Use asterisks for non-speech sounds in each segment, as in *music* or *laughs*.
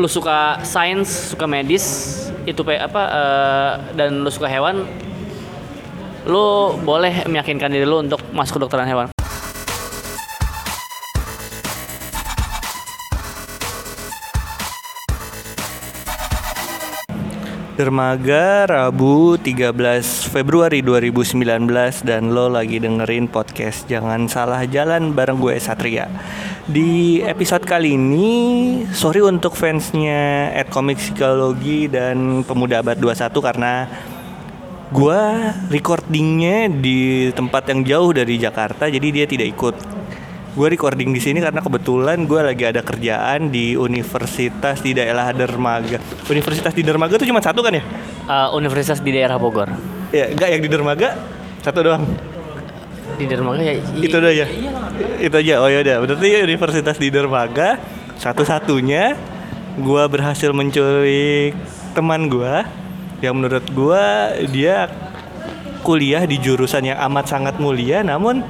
lu suka sains, suka medis, itu apa eh, dan lu suka hewan, lu boleh meyakinkan diri lu untuk masuk ke dokteran hewan. Dermaga Rabu 13 Februari 2019 dan lo lagi dengerin podcast Jangan Salah Jalan bareng gue Satria. Di episode kali ini, sorry untuk fansnya at Komik Psikologi dan Pemuda Abad 21 karena gue recordingnya di tempat yang jauh dari Jakarta jadi dia tidak ikut. Gue recording di sini karena kebetulan gue lagi ada kerjaan di universitas di daerah Dermaga. Universitas di Dermaga tuh cuma satu kan ya? Eh, universitas di daerah Bogor. Ya, enggak yang di Dermaga satu doang. Di Dermaga ya. Itu aja. ya? Itu aja. Oh ya udah. Berarti universitas di Dermaga satu-satunya gua berhasil menculik teman gua yang menurut gua dia kuliah di jurusan yang amat sangat mulia namun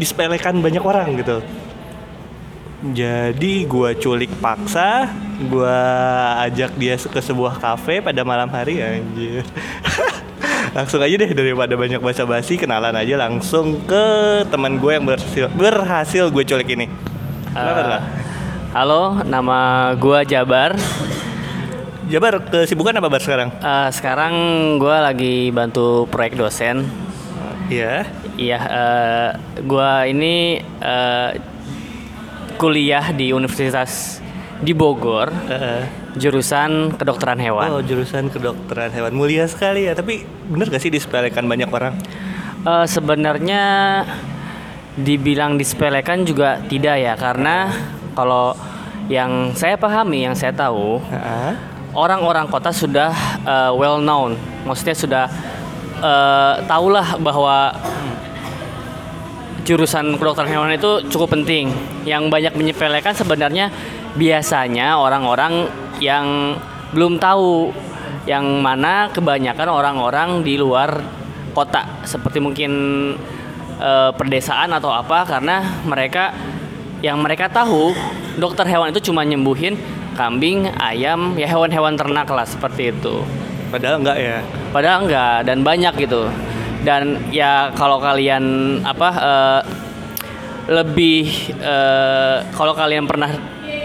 disepelekan banyak orang gitu. Jadi gua culik paksa, gua ajak dia ke sebuah kafe pada malam hari anjir. *laughs* langsung aja deh daripada banyak basa-basi kenalan aja langsung ke teman gue yang berhasil berhasil gue culik ini. Lah? halo, nama gua Jabar. Jabar kesibukan apa bar sekarang? Eh, sekarang gua lagi bantu proyek dosen. Iya. Iya, eh, gua ini eh, kuliah di Universitas di Bogor, Eh, jurusan kedokteran hewan. oh jurusan kedokteran hewan mulia sekali ya. Tapi bener gak sih disepelekan banyak orang? Eh, sebenarnya dibilang disepelekan juga tidak ya, karena kalau yang saya pahami, yang saya tahu, Heeh. orang-orang kota sudah eh, well known, maksudnya sudah eh, tahulah bahwa jurusan kedokteran hewan itu cukup penting. Yang banyak menyepelekan sebenarnya biasanya orang-orang yang belum tahu yang mana kebanyakan orang-orang di luar kota seperti mungkin eh, perdesaan atau apa karena mereka yang mereka tahu dokter hewan itu cuma nyembuhin kambing, ayam, ya hewan-hewan ternak lah seperti itu. Padahal enggak ya. Padahal enggak dan banyak gitu. Dan ya kalau kalian apa eh, lebih eh, kalau kalian pernah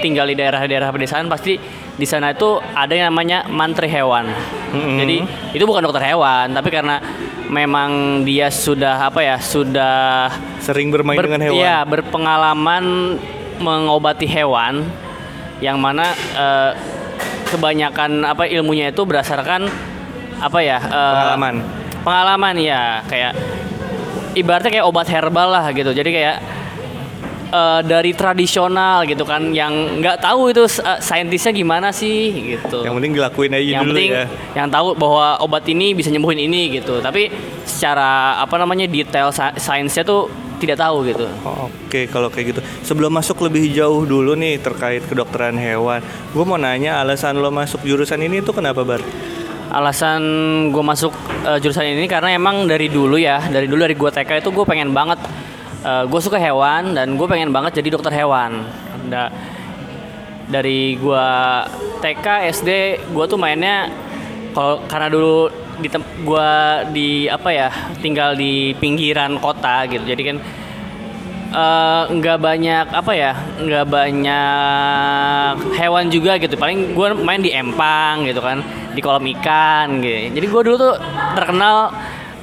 tinggal di daerah-daerah pedesaan pasti di sana itu ada yang namanya mantri hewan. Mm-mm. Jadi itu bukan dokter hewan, tapi karena memang dia sudah apa ya sudah Sering bermain ber- dengan hewan. Iya, berpengalaman mengobati hewan yang mana eh, kebanyakan apa ilmunya itu berdasarkan apa ya? eh, Pengalaman. Pengalaman ya, kayak ibaratnya kayak obat herbal lah gitu. Jadi kayak eh, dari tradisional gitu kan yang nggak tahu itu eh, saintisnya gimana sih gitu Yang penting dilakuin aja yang dulu penting ya. yang tahu bahwa obat ini bisa nyembuhin ini gitu tapi secara apa namanya detail sa- sainsnya tuh tidak tahu gitu Oke, kalau kayak gitu. Sebelum masuk lebih jauh dulu nih terkait kedokteran hewan, gue mau nanya alasan lo masuk jurusan ini tuh kenapa bar? alasan gue masuk eh, jurusan ini karena emang dari dulu ya dari dulu dari gue TK itu gue pengen banget gue suka hewan dan gue pengen banget jadi dokter hewan. Da- dari gue TK SD gue tuh mainnya kalau karena dulu di gua di apa ya tinggal di pinggiran kota gitu. Jadi kan eh, nggak banyak apa ya nggak banyak hewan juga gitu. Paling gue main di empang gitu kan di kolam ikan gitu. Jadi gue dulu tuh terkenal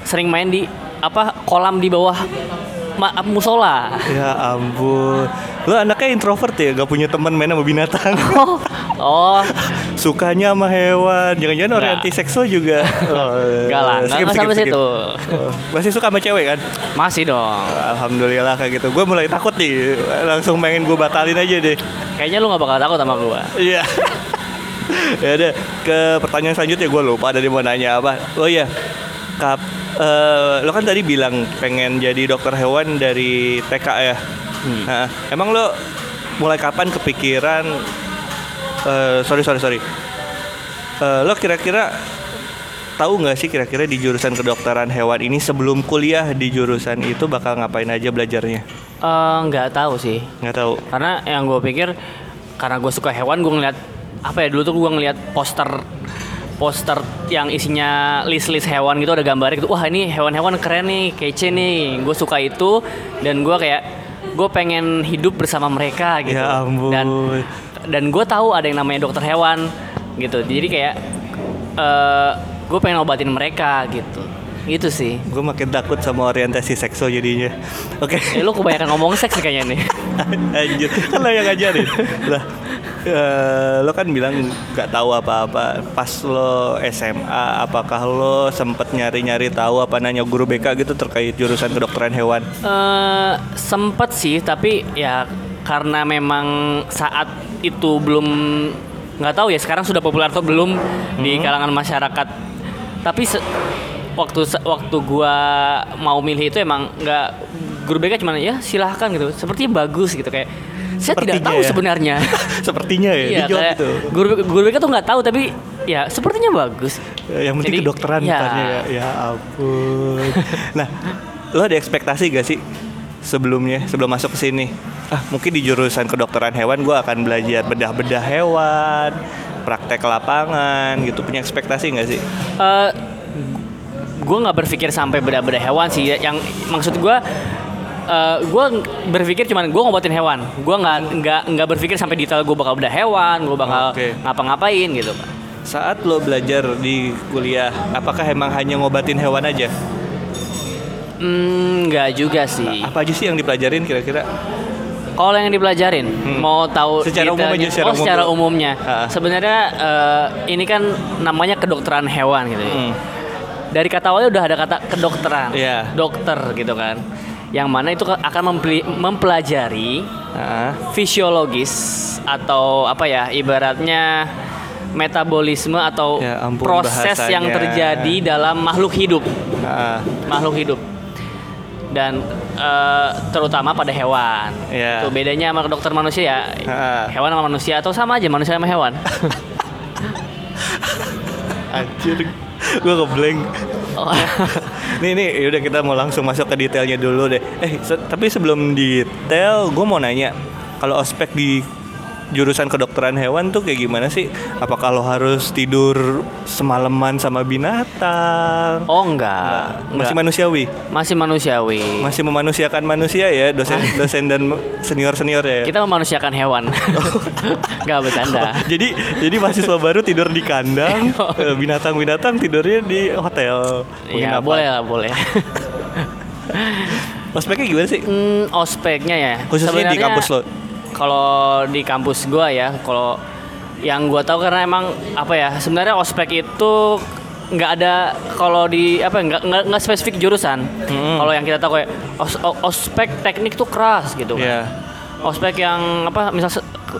sering main di apa kolam di bawah ma- musola Ya ampun, lo anaknya introvert ya, gak punya teman main sama binatang. *laughs* oh oh Sukanya sama hewan, jangan-jangan anti seksual juga. *laughs* Oh, Enggak lah, skip, skip, sampai skip. situ. Oh, Masih suka sama cewek kan? masih dong Alhamdulillah kayak gitu. Gue mulai takut nih, langsung pengen gue batalin aja deh. kayaknya lu nggak bakal takut sama gue Iya. *laughs* ya udah ke pertanyaan selanjutnya gue lupa tadi mau nanya apa. Oh iya. Kap eh, lo kan tadi bilang pengen jadi dokter hewan dari TK ya. Nah, emang lo mulai kapan kepikiran eh, sorry sorry sorry. Eh, lo kira-kira tahu nggak sih kira-kira di jurusan kedokteran hewan ini sebelum kuliah di jurusan itu bakal ngapain aja belajarnya? Eh, nggak tahu sih Nggak tahu. karena yang gue pikir karena gue suka hewan gue ngeliat apa ya dulu tuh gue ngeliat poster poster yang isinya list-list hewan gitu ada gambarnya gitu. Wah ini hewan-hewan keren nih kece nih. Gue suka itu dan gue kayak gue pengen hidup bersama mereka gitu. Ya ampun. dan dan gue tahu ada yang namanya dokter hewan gitu. Jadi kayak eh gue pengen obatin mereka gitu. Gitu sih. Gue makin takut sama orientasi seksual jadinya. Oke. eh lu kebanyakan ngomong seks kayaknya nih. *laughs* Anjir, kan lo yang ngajarin. *laughs* Lah, eh, lo kan bilang nggak tahu apa-apa. Pas lo SMA, apakah lo sempet nyari-nyari tahu apa nanya guru BK gitu terkait jurusan kedokteran hewan? Eh sempet sih tapi ya karena memang saat itu belum nggak tahu ya sekarang sudah populer atau belum di kalangan masyarakat tapi waktu waktu gua mau milih itu emang nggak guru BK cuman ya silahkan gitu sepertinya bagus gitu kayak saya tidak tahu ya. sebenarnya *laughs* Sepertinya ya, iya dijawab itu. guru guru BK tuh nggak tahu tapi ya sepertinya bagus Yang penting Jadi, kedokteran ya. bukannya ya. Ya ampun. *laughs* nah, lo ada ekspektasi gak sih sebelumnya sebelum masuk ke sini? Ah, mungkin di jurusan kedokteran hewan gue akan belajar bedah-bedah hewan, praktek lapangan gitu. Punya ekspektasi gak sih? eh gue nggak berpikir sampai beda-beda hewan sih yang maksud gue eh gue berpikir cuman gue ngobatin hewan gue nggak nggak nggak berpikir sampai detail gue bakal bedah hewan gue bakal Oke. ngapa-ngapain gitu Saat lo belajar di kuliah, apakah emang hanya ngobatin hewan aja? hmm nggak juga sih Apa aja sih yang dipelajarin kira-kira? kalau yang dipelajarin mau tahu Secara umum aja, secara oh umum secara umumnya sebenarnya eh, ini kan namanya kedokteran hewan gitu ya. Hmm. dari kata awalnya udah ada kata kedokteran Iya. dokter gitu kan yang mana itu akan mempelajari Ah, fisiologis atau apa ya ibaratnya metabolisme atau Ya ampun, proses yang bahasanya. terjadi dalam makhluk hidup ah, makhluk hidup dan eh, terutama pada hewan Ya. itu bedanya sama dokter manusia ya Ah. hewan sama manusia atau sama aja manusia sama hewan *laughs* Anjir, gue ngeblank. Oh. *laughs* Nih nih, yaudah kita mau langsung masuk ke detailnya dulu deh. Eh, se- tapi sebelum detail, gue mau nanya, kalau ospek di jurusan kedokteran hewan tuh kayak gimana sih? Apakah lo harus tidur semalaman sama binatang? oh enggak, Masih enggak. manusiawi, masih manusiawi masih memanusiakan manusia ya, dosen dosen dan senior senior ya. kita memanusiakan hewan *laughs* nggak bercanda jadi jadi mahasiswa baru tidur di kandang, *laughs* eh, binatang-binatang tidurnya di hotel. Iya boleh lah boleh *laughs* Ospeknya gimana sih? Hmm, ospeknya ya. Khususnya di Sebenarnya kampus lo. Kalau di kampus gua ya, kalau yang gua tahu karena emang apa ya, sebenarnya ospek itu nggak ada kalau di apa nggak nggak nggak spesifik jurusan. Hmm. Kalau yang kita tahu kayak os- ospek teknik tuh keras gitu kan. Iya. Ospek yang apa misal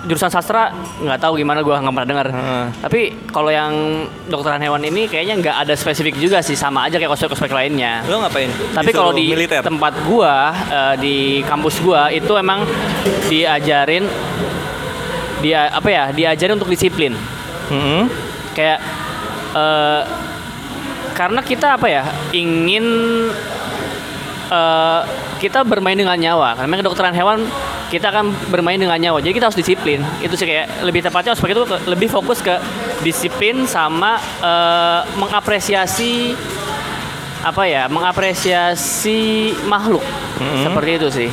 jurusan sastra nggak tahu gimana gua nggak pernah dengar. Heeh. Tapi kalau yang dokteran hewan ini kayaknya nggak ada spesifik juga sih sama aja kayak ospek-ospek lainnya. Lo ngapain? Tapi kalau di militer. tempat gua eh, di kampus gua itu emang diajarin dia apa ya? Diajarin untuk disiplin. Mm-mm. Kayak eh, karena kita apa ya? Ingin eh, kita bermain dengan nyawa. Karena kedokteran hewan kita akan bermain dengan nyawa. Jadi kita harus disiplin. Itu sih kayak lebih tepatnya ospek itu lebih fokus ke disiplin sama eh, mengapresiasi apa ya? Mengapresiasi makhluk. Mm-mm. Seperti itu sih.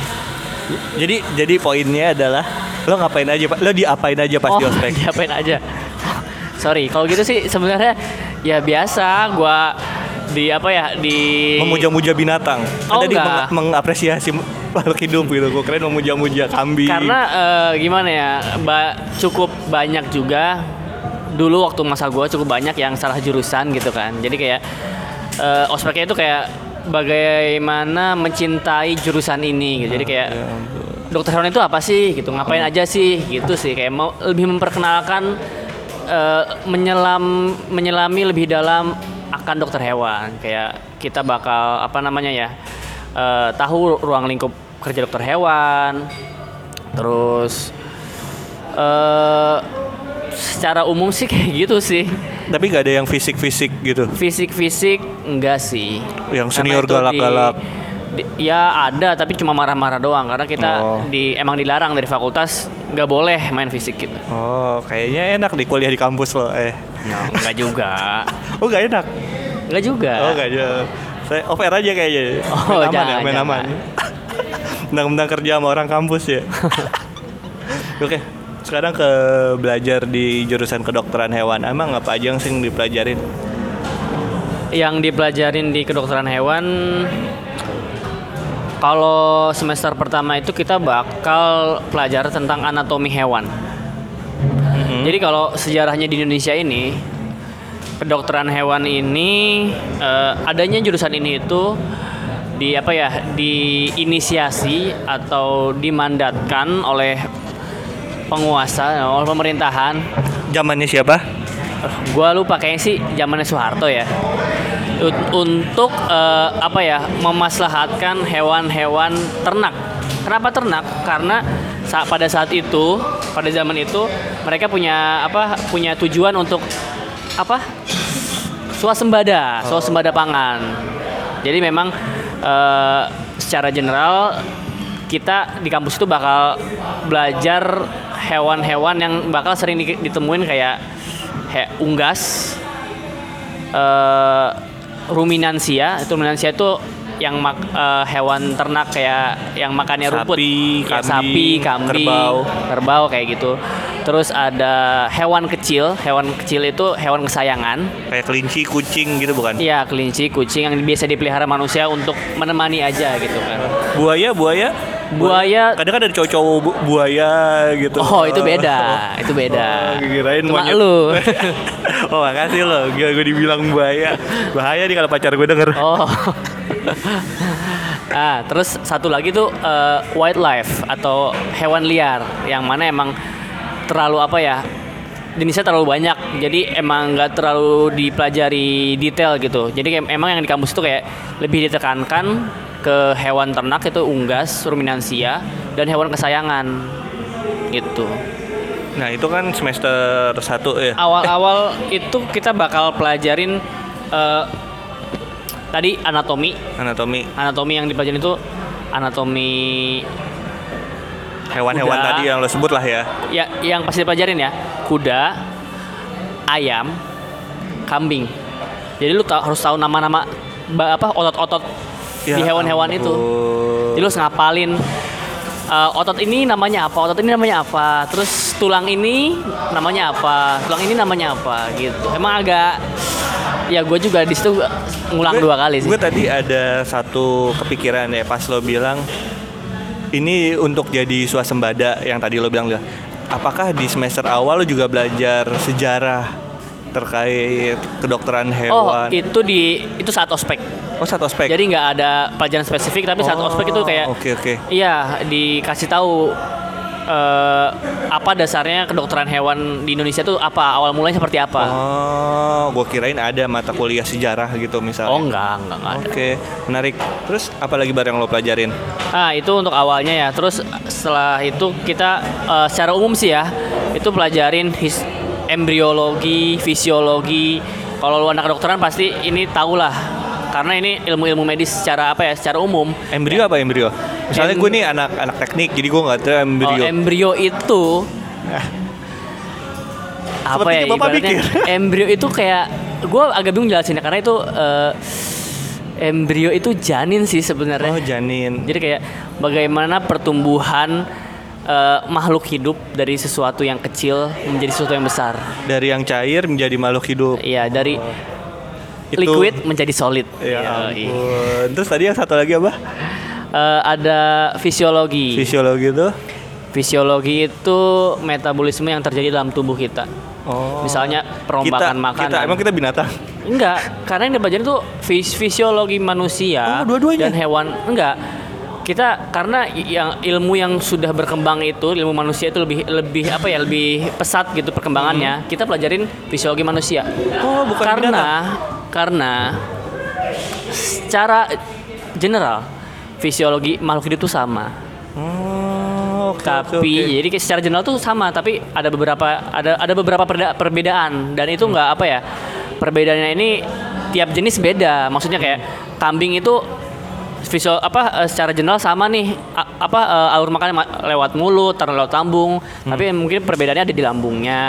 Jadi jadi poinnya adalah lo ngapain aja pak? Lo diapain aja pas di ospek? *laughs* diapain aja. Sorry, kalau gitu sih sebenarnya ya biasa gua di apa ya di Memuja-muja binatang. Oh, tadi enggak. meng- mengapresiasi makhluk hidup gitu. Gue keren memuja-muja kambing. karena eh, gimana ya ba- cukup banyak juga dulu waktu masa gua cukup banyak yang salah jurusan gitu kan jadi kayak eh, ospeknya itu kayak bagaimana mencintai jurusan ini gitu jadi kayak Ya dokter hewan itu apa sih gitu ngapain aja sih gitu sih kayak mau lebih memperkenalkan eh, menyelam menyelami lebih dalam akan dokter hewan kayak kita bakal apa namanya ya eh, tahu ruang lingkup kerja dokter hewan terus eh secara umum sih *laughs* kayak gitu sih Tapi nggak ada yang fisik-fisik gitu. fisik-fisik enggak sih Yang senior itu di- galak-galak. di- ya ada tapi cuma marah-marah doang karena kita Oh. di emang dilarang dari fakultas nggak boleh main fisik gitu. Oh, kayaknya enak di kuliah di kampus lo. Eh. No, nggak juga. Oh, gak enak. Nggak juga. Oh, gak aja. Saya off air aja kayaknya. Oh, main aman ya, jangan, main jangan. aman. Mentang-mentang kerja sama orang kampus ya. *laughs* Oke, sekarang ke belajar di jurusan kedokteran hewan. Emang apa aja yang sering dipelajarin? Yang dipelajarin di kedokteran hewan kalau semester pertama itu kita bakal pelajar tentang anatomi hewan. Jadi kalau sejarahnya di Indonesia ini kedokteran hewan ini eh, adanya jurusan ini itu di apa ya diinisiasi atau dimandatkan oleh penguasa oleh pemerintahan. Zamannya siapa? gua lupa kayaknya sih zamannya Soeharto ya. Un- untuk eh, apa ya memaslahatkan hewan-hewan ternak. Kenapa ternak? Karena sa- pada saat itu pada zaman itu mereka punya apa punya tujuan untuk apa swasembada swasembada pangan jadi memang eh, secara general kita di kampus itu bakal belajar hewan-hewan yang bakal sering di- ditemuin kayak he, unggas, eh, ruminansia. Itu ruminansia itu yang mak, eh, hewan ternak kayak yang makannya rumput, Sapi, Ya, kambing, sapi, kambing, kerbau. kerbau kayak gitu. Terus ada hewan kecil, hewan kecil itu hewan kesayangan. Kayak kelinci, kucing gitu bukan? Iya, kelinci, kucing yang biasa dipelihara manusia untuk menemani aja gitu kan. Buaya, buaya? Buaya Kadang kan ada cowok-cowok bu- buaya gitu. Oh, itu beda. *laughs* Itu beda. Oh, kirain Cuma monyet. lu. *laughs* oh, makasih lo. Gue gue dibilang buaya. Bahaya nih kalau pacar gue denger. Oh. *laughs* ah, terus satu lagi tuh eh, wildlife atau hewan liar yang mana emang terlalu apa ya? Jenisnya terlalu banyak, jadi emang nggak terlalu dipelajari detail gitu. Jadi emang yang di kampus itu kayak lebih ditekankan ke hewan ternak itu unggas, ruminansia, dan hewan kesayangan gitu. Nah, itu kan semester 1 ya. Awal-awal *laughs* itu kita bakal pelajarin eh, tadi anatomi, Anatomi anatomi yang dipelajarin itu anatomi hewan-hewan tadi yang lo sebut lah ya. ya yang pasti dipelajarin ya kuda ayam kambing jadi lu ta- harus tahu nama-nama apa otot-otot Ya di hewan-hewan itu. jadi lu ngapalin eh, otot ini namanya apa otot ini namanya apa terus tulang ini namanya apa tulang ini namanya apa gitu. Emang agak ya gue juga di situ ngulang Gue- dua kali sih. Gue tadi ada satu kepikiran ya pas lo bilang ini untuk jadi swasembada yang tadi lo bilang. Apakah di semester awal lo juga belajar sejarah terkait kedokteran oh hewan? itu di itu saat ospek Oh, satu aspek. jadi nggak ada pelajaran spesifik tapi saat Oh, ospek itu kayak Oke, oke. Iya, dikasih tahu eh, apa dasarnya kedokteran hewan di Indonesia tuh apa awal mulanya seperti apa. Oh, gue kirain ada mata kuliah sejarah gitu misalnya. Oh enggak, enggak, enggak ada. Oke, menarik. Terus apa lagi bar yang lo pelajarin? Nah itu untuk awalnya ya. Terus setelah itu kita eh, secara umum sih ya itu pelajarin his embriologi, fisiologi. Kalau lu anak kedokteran pasti ini tau lah. Karena ini ilmu-ilmu medis secara apa ya? Secara umum. Embrio apa embrio? Misalnya Em- gue nih anak anak teknik, jadi gue nggak tahu Oh, embrio. embrio itu *laughs* apa ya Sepertinya Bapak ibaratnya pikir. *laughs* embrio itu kayak gue agak bingung jelasinnya karena itu eh, embrio itu janin sih sebenarnya. oh, janin. Jadi kayak bagaimana pertumbuhan eh, makhluk hidup dari sesuatu yang kecil menjadi sesuatu yang besar. Dari yang cair menjadi makhluk hidup. Iya, dari Itu- liquid menjadi solid. Ya ampun. Terus tadi yang satu lagi apa? Eh, ada fisiologi. Fisiologi itu. Fisiologi itu metabolisme yang terjadi dalam tubuh kita. Oh. Misalnya kita, perombakan makanan. Kita, emang kita binatang. Enggak, karena yang dipelajari itu fis- fisiologi manusia Oh, dua-duanya? dan hewan. Enggak. Kita karena yang ilmu yang sudah berkembang itu, ilmu manusia itu lebih lebih apa ya, lebih pesat gitu perkembangannya. Kita pelajarin fisiologi manusia. Hmm. Oh, bukan karena binatang. karena secara general fisiologi makhluk hidup itu sama. Oh, oke, tapi oke, oke. jadi secara general tuh sama tapi ada beberapa ada ada beberapa perda- perbedaan dan itu nggak apa ya perbedaannya ini tiap jenis beda maksudnya kayak kambing itu visual apa eh, secara general sama nih A- apa eh, alur makannya ma- lewat mulut, taruh lewat lambung. Tapi mungkin perbedaannya ada di lambungnya.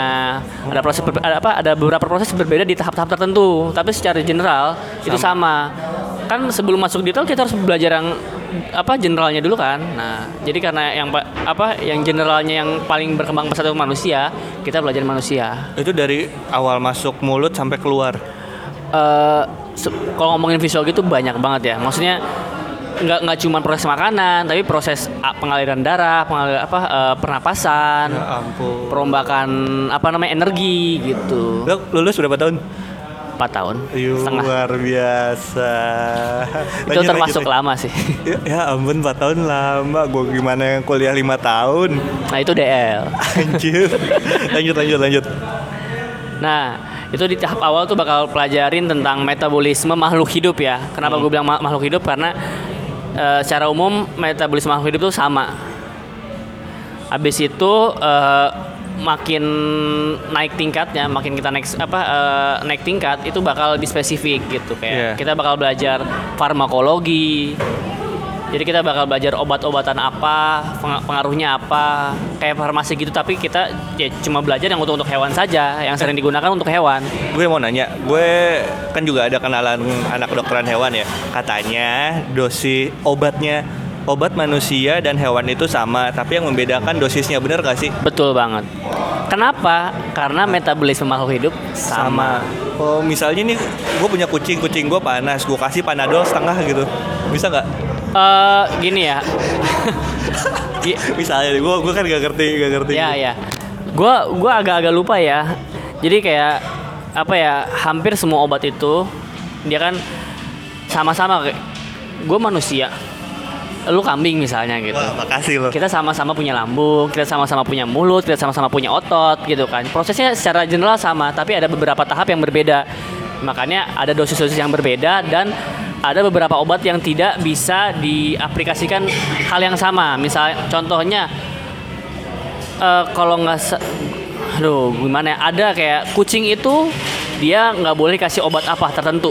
Ada proses berbe- ada apa ada beberapa proses berbeda di tahap-tahap tertentu. Tapi secara general itu sama. Kan sebelum masuk detail kita harus belajar yang apa generalnya dulu kan. Nah, jadi karena yang pa- apa yang generalnya yang paling berkembang pesat itu manusia, kita belajar manusia. Itu dari awal masuk mulut sampai keluar. se- kalau ngomongin visual gitu banyak banget ya. Maksudnya nggak nggak cuma proses makanan, tapi proses pengaliran darah, pengalir apa eh, pernapasan, Ya ampun. perombakan apa namanya energi gitu. Lo lulus berapa tahun? 4 tahun Ayo, setengah. luar biasa. Itu termasuk lama sih. Ya, ya ampun 4 tahun lama. Gue gimana yang kuliah 5 tahun. Nah, itu DL. Anjir. lanjut lanjut lanjut. Nah, itu di tahap awal tuh bakal pelajarin tentang metabolisme makhluk hidup ya. Kenapa gue bilang ma- makhluk hidup? Karena eh, secara umum metabolisme makhluk hidup tuh sama. Habis itu eh, makin naik tingkatnya, makin kita naik apa eh, naik tingkat itu bakal lebih spesifik gitu kayak Iya. kita bakal belajar farmakologi. Jadi kita bakal belajar obat-obatan apa, peng- pengaruhnya apa, kayak farmasi gitu. Tapi kita ya cuma belajar yang untuk untuk hewan saja, yang sering digunakan untuk hewan. Gue mau nanya, gue kan juga ada kenalan anak kedokteran hewan ya. Katanya dosis obatnya obat manusia dan hewan itu sama, tapi yang membedakan dosisnya bener gak sih? Betul banget. Kenapa? Karena metabolisme makhluk hidup sama. Oh, misalnya nih, gue punya kucing, kucing gue panas, gue kasih panadol setengah gitu, bisa nggak? Eh, gini ya. *laughs* Misalnya, gue gue kan gak ngerti, gak ngerti. ya ya. Gua gua agak-agak lupa ya. Jadi kayak apa ya? Hampir semua obat itu dia kan sama-sama gue manusia. Lu kambing misalnya gitu. Wah, makasih loh. kita sama-sama punya lambung, kita sama-sama punya mulut, kita sama-sama punya otot gitu kan. Prosesnya secara general sama, tapi ada beberapa tahap yang berbeda. Makanya ada dosis-dosis yang berbeda dan ada beberapa obat yang tidak bisa diaplikasikan hal yang sama. Misal contohnya eh, kalau nggak aduh gimana ya? Ada kayak kucing itu dia nggak boleh kasih obat apa tertentu.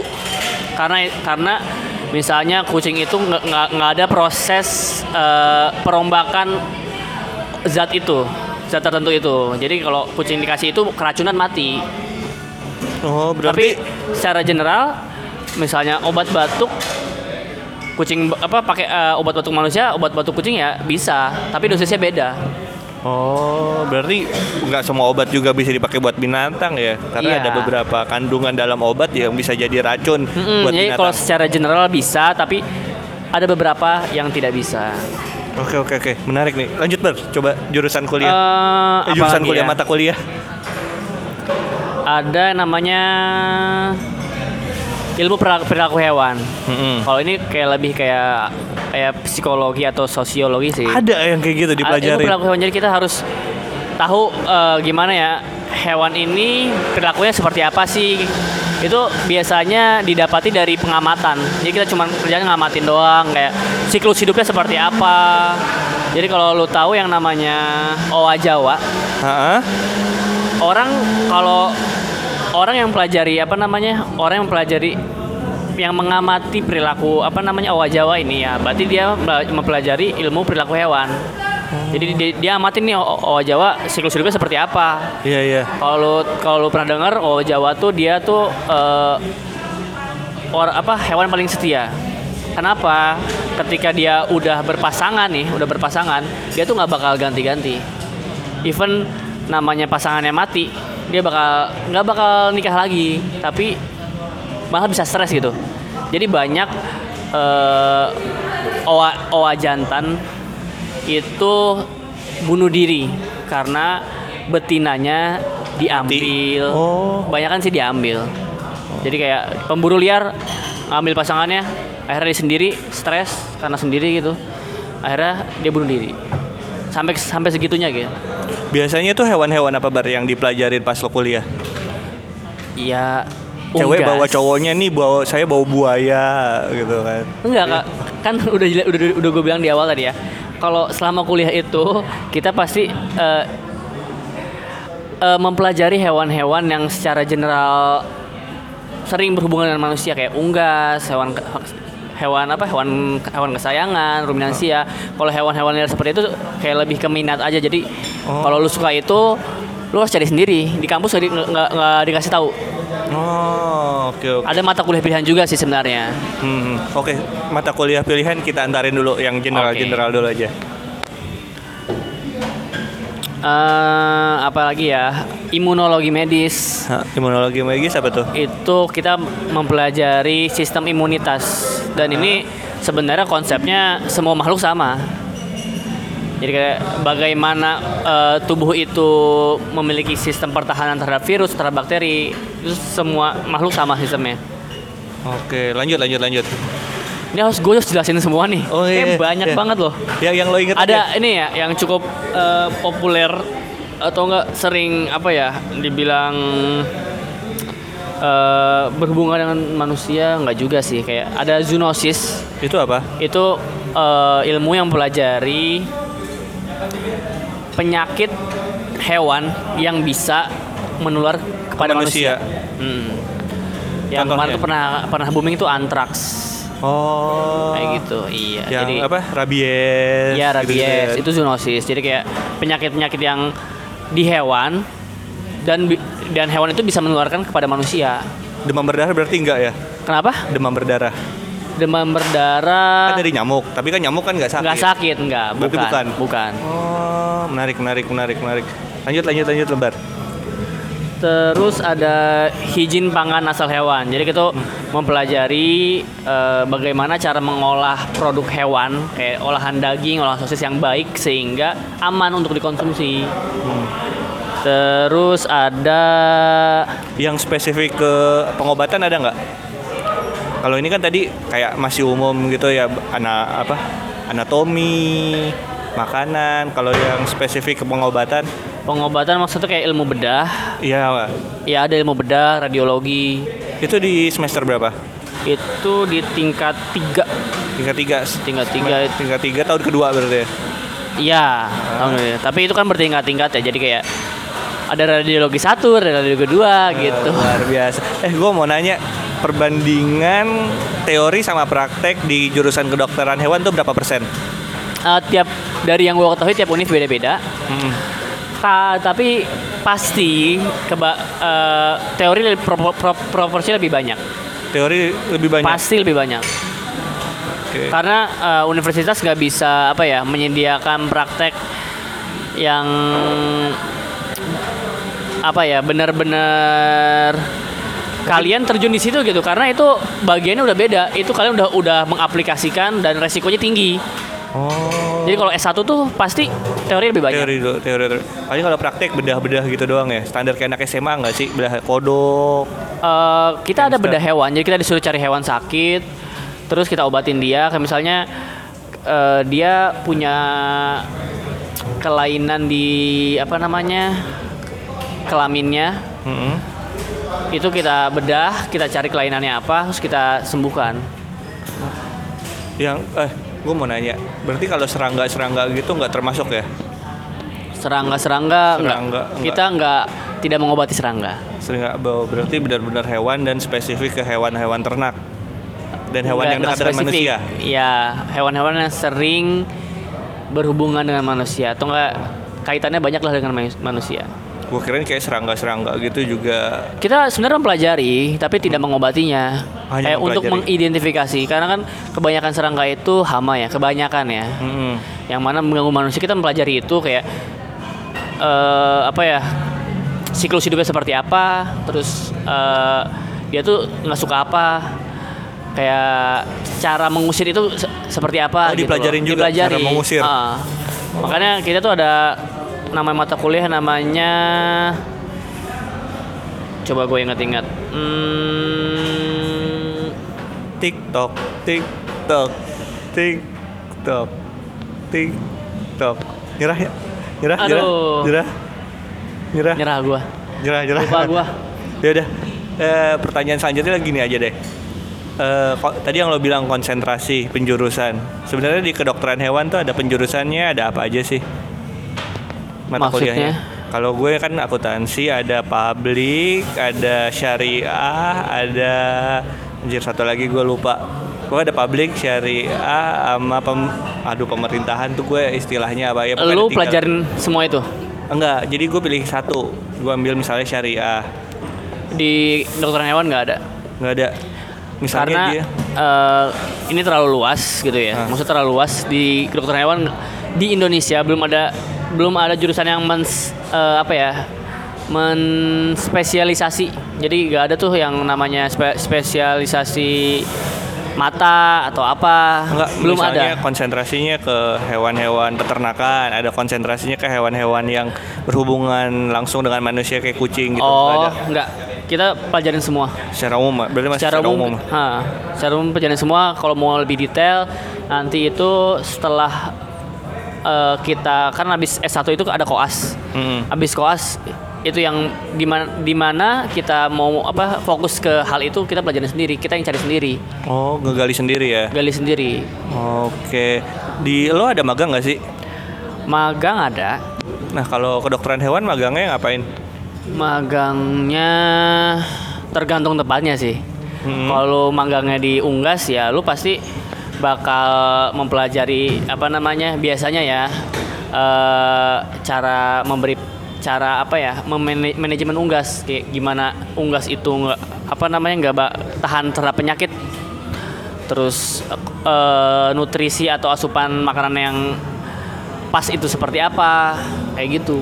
Karena karena misalnya kucing itu nggak ada proses eh, perombakan zat itu zat tertentu itu. Jadi kalau kucing dikasih itu keracunan mati. Oh, tapi berarti secara general misalnya obat batuk kucing apa pakai eh, obat batuk manusia obat batuk kucing ya bisa tapi dosisnya beda Oh, berarti nggak semua obat juga bisa dipakai buat binatang ya? Karena Iya. ada beberapa kandungan dalam obat yang bisa jadi racun Mm-mm, buat jadi binatang. kalau secara general bisa, tapi ada beberapa yang tidak bisa. Oke oke oke, menarik nih. Lanjut ber, coba jurusan kuliah. Eh, Eh, jurusan kuliah ya? mata kuliah. Ada namanya ilmu perilaku, perilaku hewan. Mm-mm. Kalau ini kayak lebih kayak kayak psikologi atau sosiologi sih. Ada yang kayak gitu Ah, Ilmu perilaku hewan jadi kita harus tahu eh, gimana ya hewan ini perilakunya seperti apa sih. Itu biasanya didapati dari pengamatan. Jadi kita cuma kerjanya ngamatin doang kayak siklus hidupnya seperti apa. Jadi kalau lu tahu yang namanya owa Jawa, Ha-ha. orang kalau orang yang pelajari apa namanya orang yang pelajari yang mengamati perilaku apa namanya owa Jawa ini ya. Berarti dia mempelajari ilmu perilaku hewan. Jadi dia, dia amatin nih owa Jawa siklus hidupnya seperti apa. Iya iya. kalau kalau pernah dengar owa Jawa tuh dia tuh eh, or apa hewan paling setia. Kenapa? Ketika dia udah berpasangan nih udah berpasangan dia tuh nggak bakal ganti-ganti. Even namanya pasangannya mati dia bakal nggak bakal nikah lagi tapi malah bisa stres gitu. Jadi banyak eh, owa owa jantan itu bunuh diri karena betinanya diambil. Oh. kebanyakan sih diambil. Jadi kayak pemburu liar ngambil pasangannya akhirnya dia sendiri stres karena sendiri gitu. Akhirnya dia bunuh diri sampai sampai segitunya gitu Biasanya tuh hewan-hewan apa bar yang dipelajarin pas lo kuliah? Iya. Cewek unggas. bawa cowoknya nih bawa saya bawa buaya gitu kan. Enggak kak, kan *laughs* udah udah udah gue bilang di awal tadi ya. Kalau selama kuliah itu kita pasti eh, eh, mempelajari hewan-hewan yang secara general sering berhubungan dengan manusia kayak unggas, hewan hewan apa hewan hewan kesayangan ruminansia. Kalau hewan-hewan liar seperti itu kayak lebih ke minat aja. Jadi Oh. kalau lu suka itu lu harus cari sendiri. Di kampus nggak di- dikasih tahu. Oh, oke oke. ada mata kuliah pilihan juga sih sebenarnya. Hmm, Oke, mata kuliah pilihan kita antarin dulu yang general-general dulu aja. Eh, apa lagi ya? Imunologi medis. Hah, imunologi medis apa tuh? itu kita mempelajari sistem imunitas. Dan ini sebenarnya konsepnya semua makhluk sama. Jadi kayak bagaimana eh, tubuh itu memiliki sistem pertahanan terhadap virus terhadap bakteri. Itu semua makhluk sama sistemnya. Oke, lanjut lanjut lanjut. Ini harus gue harus jelasin semua nih Oh, iya, Kayaknya banyak iya. banget loh Yang yang lo inget aja. ada ini ya yang cukup eh, populer atau enggak sering apa ya dibilang eh, berhubungan dengan manusia enggak juga sih kayak ada zoonosis Itu apa? itu eh, ilmu yang mempelajari penyakit hewan yang bisa menular kepada manusia. manusia. Hmm. Yang Contohnya? kemarin tuh pernah pernah booming itu antraks Oh. kayak gitu. Iya. Yang Jadi apa? Rabies. Ya gitu-gitu rabies ya. itu zoonosis. Jadi kayak penyakit-penyakit yang di hewan dan dan hewan itu bisa menularkan kepada manusia. Demam berdarah berarti enggak ya? Kenapa? Demam berdarah. Demam berdarah Kan dari nyamuk, tapi kan nyamuk kan nggak sakit. nggak sakit, nggak, Berarti bukan, bukan? bukan. Oh, menarik menarik menarik menarik. Lanjut lanjut lanjut lembar. Terus ada hijin pangan asal hewan. Jadi kita mempelajari eh, bagaimana cara mengolah produk hewan kayak olahan daging, olahan sosis yang baik sehingga aman untuk dikonsumsi. Terus ada Yang spesifik ke pengobatan ada nggak? Kalau ini kan tadi kayak masih umum gitu ya, ana apa? Anatomi, makanan. Kalau yang spesifik ke pengobatan, pengobatan maksudnya kayak ilmu bedah. ya Ya ada ilmu bedah, radiologi. itu di semester berapa? Itu di tingkat 3 Tingkat tiga. Tingkat tiga. Tingkat tiga tahun kedua berarti ya. Iya, tahun ini. Tapi itu kan bertingkat-tingkat ya. Jadi kayak ada radiologi satu, radiologi dua gitu. Luar biasa. Eh, gue mau nanya perbandingan teori sama praktek di jurusan kedokteran hewan tuh berapa persen? Eh, tiap dari yang gua ketahui tiap univ beda-beda. Hmm. Ta- tapi pasti keba eh, teori pro- pro- proporsi lebih banyak. Teori lebih banyak. Pasti lebih banyak. Oke. Karena eh, universitas nggak bisa apa ya menyediakan praktek yang apa ya benar-benar kalian terjun di situ gitu karena itu bagiannya udah beda itu kalian udah udah mengaplikasikan dan resikonya tinggi Oh. Jadi kalau S1 tuh pasti teori lebih banyak Teori dulu, teori teori. Paling kalau praktek bedah-bedah gitu doang ya. Standar kayak anak SMA nggak sih? Bedah kodok. Eh, kita ada bedah hewan jadi kita disuruh cari hewan sakit terus kita obatin dia kayak misalnya eh, dia punya kelainan di apa namanya kelaminnya Mm-mm. itu kita bedah kita cari kelainannya apa terus kita sembuhkan Yang eh gue mau nanya. Berarti kalau serangga-serangga gitu nggak termasuk ya? serangga-serangga enggak. Serangga, enggak. kita enggak tidak mengobati serangga nggak bawa berarti benar-benar hewan dan spesifik ke hewan-hewan ternak dan hewan Enggak- yang dekat dengan manusia. ya hewan-hewan yang sering berhubungan dengan manusia atau enggak kaitannya banyak lah dengan manu- manusia Gue kirain kayak serangga-serangga gitu juga. kita sebenarnya mempelajari tapi tidak mengobatinya Hanya Eh, untuk mengidentifikasi karena kan kebanyakan serangga itu hama ya kebanyakan ya Mm-mm. yang mana mengganggu manusia kita mempelajari itu kayak eh, apa ya siklus hidupnya seperti apa terus eh, dia tuh nggak suka apa kayak cara mengusir itu se- seperti apa Oh, gitu dipelajarin loh. juga Dipelajari. cara mengusir. Ah. makanya kita tuh ada nama mata kuliah namanya coba gue ingat-ingat hmm, TikTok, TikTok, TikTok, TikTok. Nyerah ya? Nyerah, nyerah, Aduh. nyerah, nyerah, nyerah gue nyerah, nyerah. lupa gue ya udah. Eh, pertanyaan selanjutnya gini aja deh. Eh, kok- tadi yang lo bilang konsentrasi penjurusan. Sebenarnya di kedokteran hewan tuh ada penjurusannya, ada apa aja sih? Mata Maksudnya? kuliahnya. Kalau gue kan akuntansi, ada publik, ada syariah, ada anjir satu lagi gue lupa. Gue ada public syariah sama pem, aduh pemerintahan tuh gue istilahnya apa ya? Lu pelajarin semua itu Enggak, jadi gue pilih satu. Gue ambil misalnya syariah, di kedokteran hewan nggak ada. nggak ada. Misalnya Karena dia, eh, ini terlalu luas gitu ya. Ah. Maksudnya terlalu luas di kedokteran hewan di Indonesia belum ada belum ada jurusan yang mens eh, apa ya menspesialisasi. Jadi nggak ada tuh yang namanya spe- spesialisasi mata atau apa. enggak, belum misalnya ada. konsentrasinya ke hewan-hewan peternakan, ada konsentrasinya ke hewan-hewan yang berhubungan langsung dengan manusia kayak kucing gitu. Oh, ada. enggak. Kita pelajarin semua. Secara umum, berarti masih secara umum, ha, secara umum pelajaran semua. Kalau mau lebih detail, nanti itu setelah eh, kita kan habis S1 itu ada koas. Mm-mm. Habis koas itu yang di mana, di mana kita mau apa fokus ke hal itu kita pelajarin sendiri, kita yang cari sendiri, Oh, ngegali sendiri ya. gali sendiri. Oke. Di lo ada magang nggak sih? Magang ada, Nah, kalau kedokteran hewan magangnya ngapain? magangnya tergantung tempatnya sih. Hmm. Kalau magangnya di Unggas ya lu pasti bakal mempelajari apa namanya biasanya ya eh, cara memberi cara apa ya manajemen unggas. Kayak gimana unggas itu nggak apa namanya nggak tahan terhadap penyakit. Terus eh, nutrisi atau asupan makanan yang pas itu seperti apa kayak gitu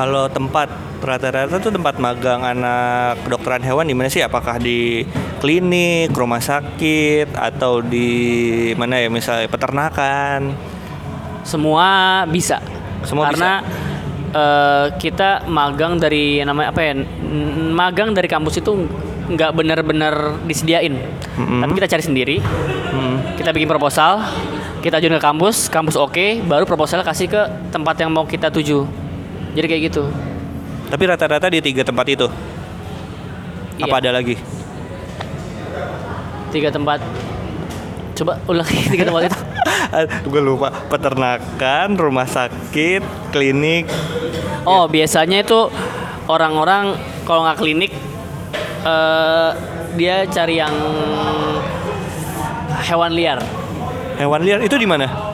Kalau tempat rata-rata tuh tempat magang anak kedokteran hewan di mana sih? Apakah di klinik, rumah sakit, atau di mana ya? Misalnya peternakan? semua bisa Semua karena eh, kita magang dari namanya apa ya magang dari kampus itu nggak benar-benar disediain Mm-mm. tapi kita cari sendiri Hmm. kita bikin proposal kita ajuin ke kampus kampus oke baru proposalnya kasih ke tempat yang mau kita tuju jadi kayak gitu Tapi rata-rata di tiga tempat itu. Apa Iya. ada lagi? tiga tempat coba ulangi tiga tempat itu *laughs* Gue lupa. Peternakan, rumah sakit, klinik. Oh, biasanya itu orang-orang kalau nggak klinik eh dia cari yang hewan liar. Hewan liar itu di mana?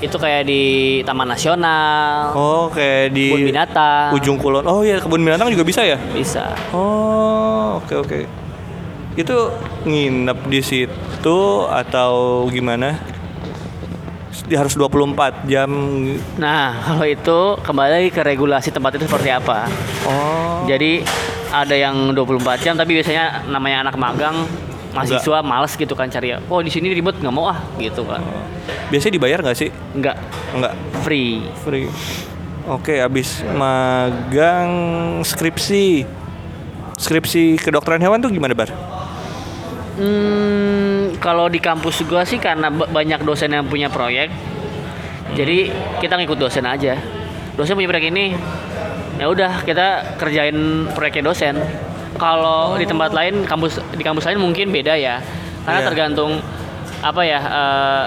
Itu kayak di Taman Nasional, Oh, kayak di kebun binatang. ujung kulon. Oh iya, kebun binatang juga bisa ya? bisa. Oh, oke oke. Itu nginep di situ atau gimana? Harus 24 jam. Nah, *laughs* kalau itu kembali ke regulasi tempat itu seperti apa. Oh. Jadi ada yang 24 jam tapi biasanya namanya anak magang mahasiswa males gitu kan cari oh di sini ribet nggak mau ah gitu kan Biasanya dibayar nggak sih? nggak Enggak. free Free. Oke, habis magang skripsi. Skripsi kedokteran hewan tuh gimana, Bar? Hmm, kalau di kampus gua sih karena ba- banyak dosen yang punya proyek, jadi kita ngikut dosen aja. Dosen punya proyek ini, ya udah kita kerjain proyeknya dosen. Kalau di tempat lain, kampus di kampus lain mungkin beda ya, karena Iya. tergantung apa ya. eh,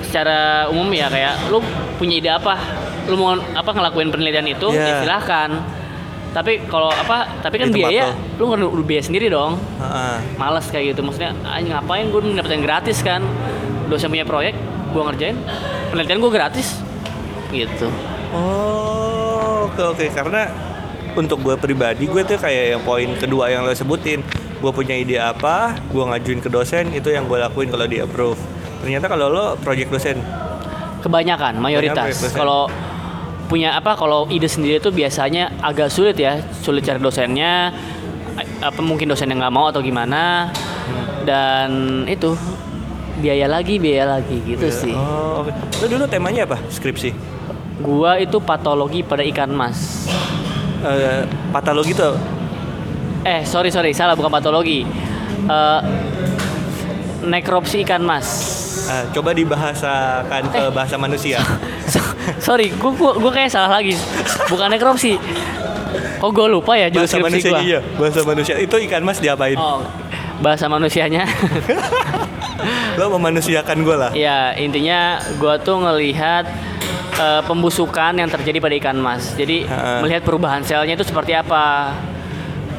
secara umum ya kayak lu punya ide apa, lu mau apa ngelakuin penelitian itu, Iya. ya silahkan. Tapi kalau apa, tapi kan biaya, lo. lu nggak biaya sendiri dong Heeh. males kayak gitu maksudnya ngapain gue dapetin gratis kan dosen punya proyek gue ngerjain penelitian gue gratis gitu Oh, oke oke karena untuk gue pribadi gue tuh kayak yang poin kedua yang lo sebutin. Gue punya ide apa gue ngajuin ke dosen itu yang gue lakuin kalau di approve. Ternyata kalau lo project dosen? Kebanyakan mayoritas. kalau punya apa kalau ide sendiri itu biasanya agak sulit ya sulit cari dosennya apa mungkin dosen yang nggak mau atau gimana. Dan itu biaya lagi biaya lagi gitu sih. Oh oke. Lo dulu temanya apa? Skripsi. Gua itu patologi pada ikan mas Eh, patologi tuh eh sorry sorry salah bukan patologi Eh, nekropsi ikan mas eh, coba dibahasakan ke Eh. bahasa manusia *laughs* So- sorry, gua, gua, gua kayak salah lagi. Bukan nekropsi. Oh, gua lupa ya bahasa manusia gua. iya bahasa manusia itu ikan mas diapain Oh, bahasa manusianya. *laughs* lo memanusiakan gue lah ya, intinya gua tuh ngelihat eh, pembusukan yang terjadi pada ikan mas. Jadi Ha-ha. melihat perubahan selnya itu seperti apa.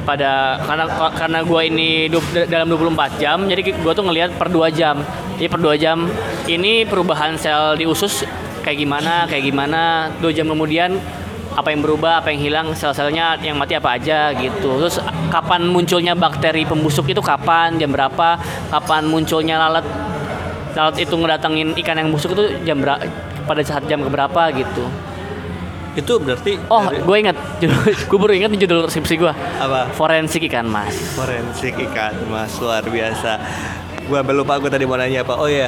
pada karena karena gua ini du- dalam 24 jam jadi gua tuh ngelihat per 2 jam jadi per 2 jam ini perubahan sel di usus kayak gimana kayak gimana 2 jam kemudian apa yang berubah apa yang hilang sel-selnya yang mati apa aja gitu terus kapan munculnya bakteri pembusuk itu kapan jam berapa kapan munculnya lalat lalat itu ngedatengin ikan yang busuk itu jam berapa pada saat jam keberapa gitu Itu berarti oh dari- gue inget *laughs* gue baru inget nih judul skripsi gue apa? forensik ikan mas Forensik ikan mas luar biasa. Gua lupa gue tadi mau nanya apa. Oh ya,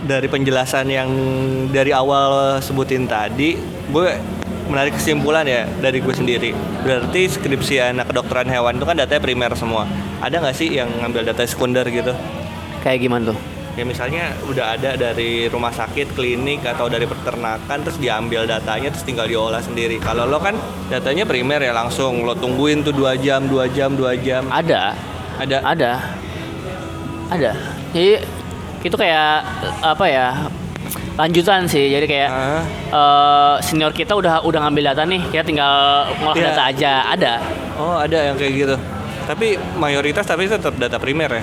dari penjelasan yang dari awal sebutin tadi, gue menarik kesimpulan ya dari gue sendiri. Berarti skripsi anak kedokteran hewan itu kan datanya primer semua. Ada nggak sih yang ngambil data sekunder gitu? kayak gimana tuh Ya misalnya udah ada dari rumah sakit, klinik atau dari peternakan terus diambil datanya terus tinggal diolah sendiri. Kalau lo kan datanya primer ya langsung lo tungguin tuh dua jam, dua jam, dua jam. ada Ada ada ada jadi itu kayak apa ya lanjutan sih jadi kayak Ah. eh, senior kita udah udah ngambil data nih kita tinggal ngolah Iya. data aja ada Oh ada yang kayak gitu. Tapi mayoritas tapi tetap data primer ya.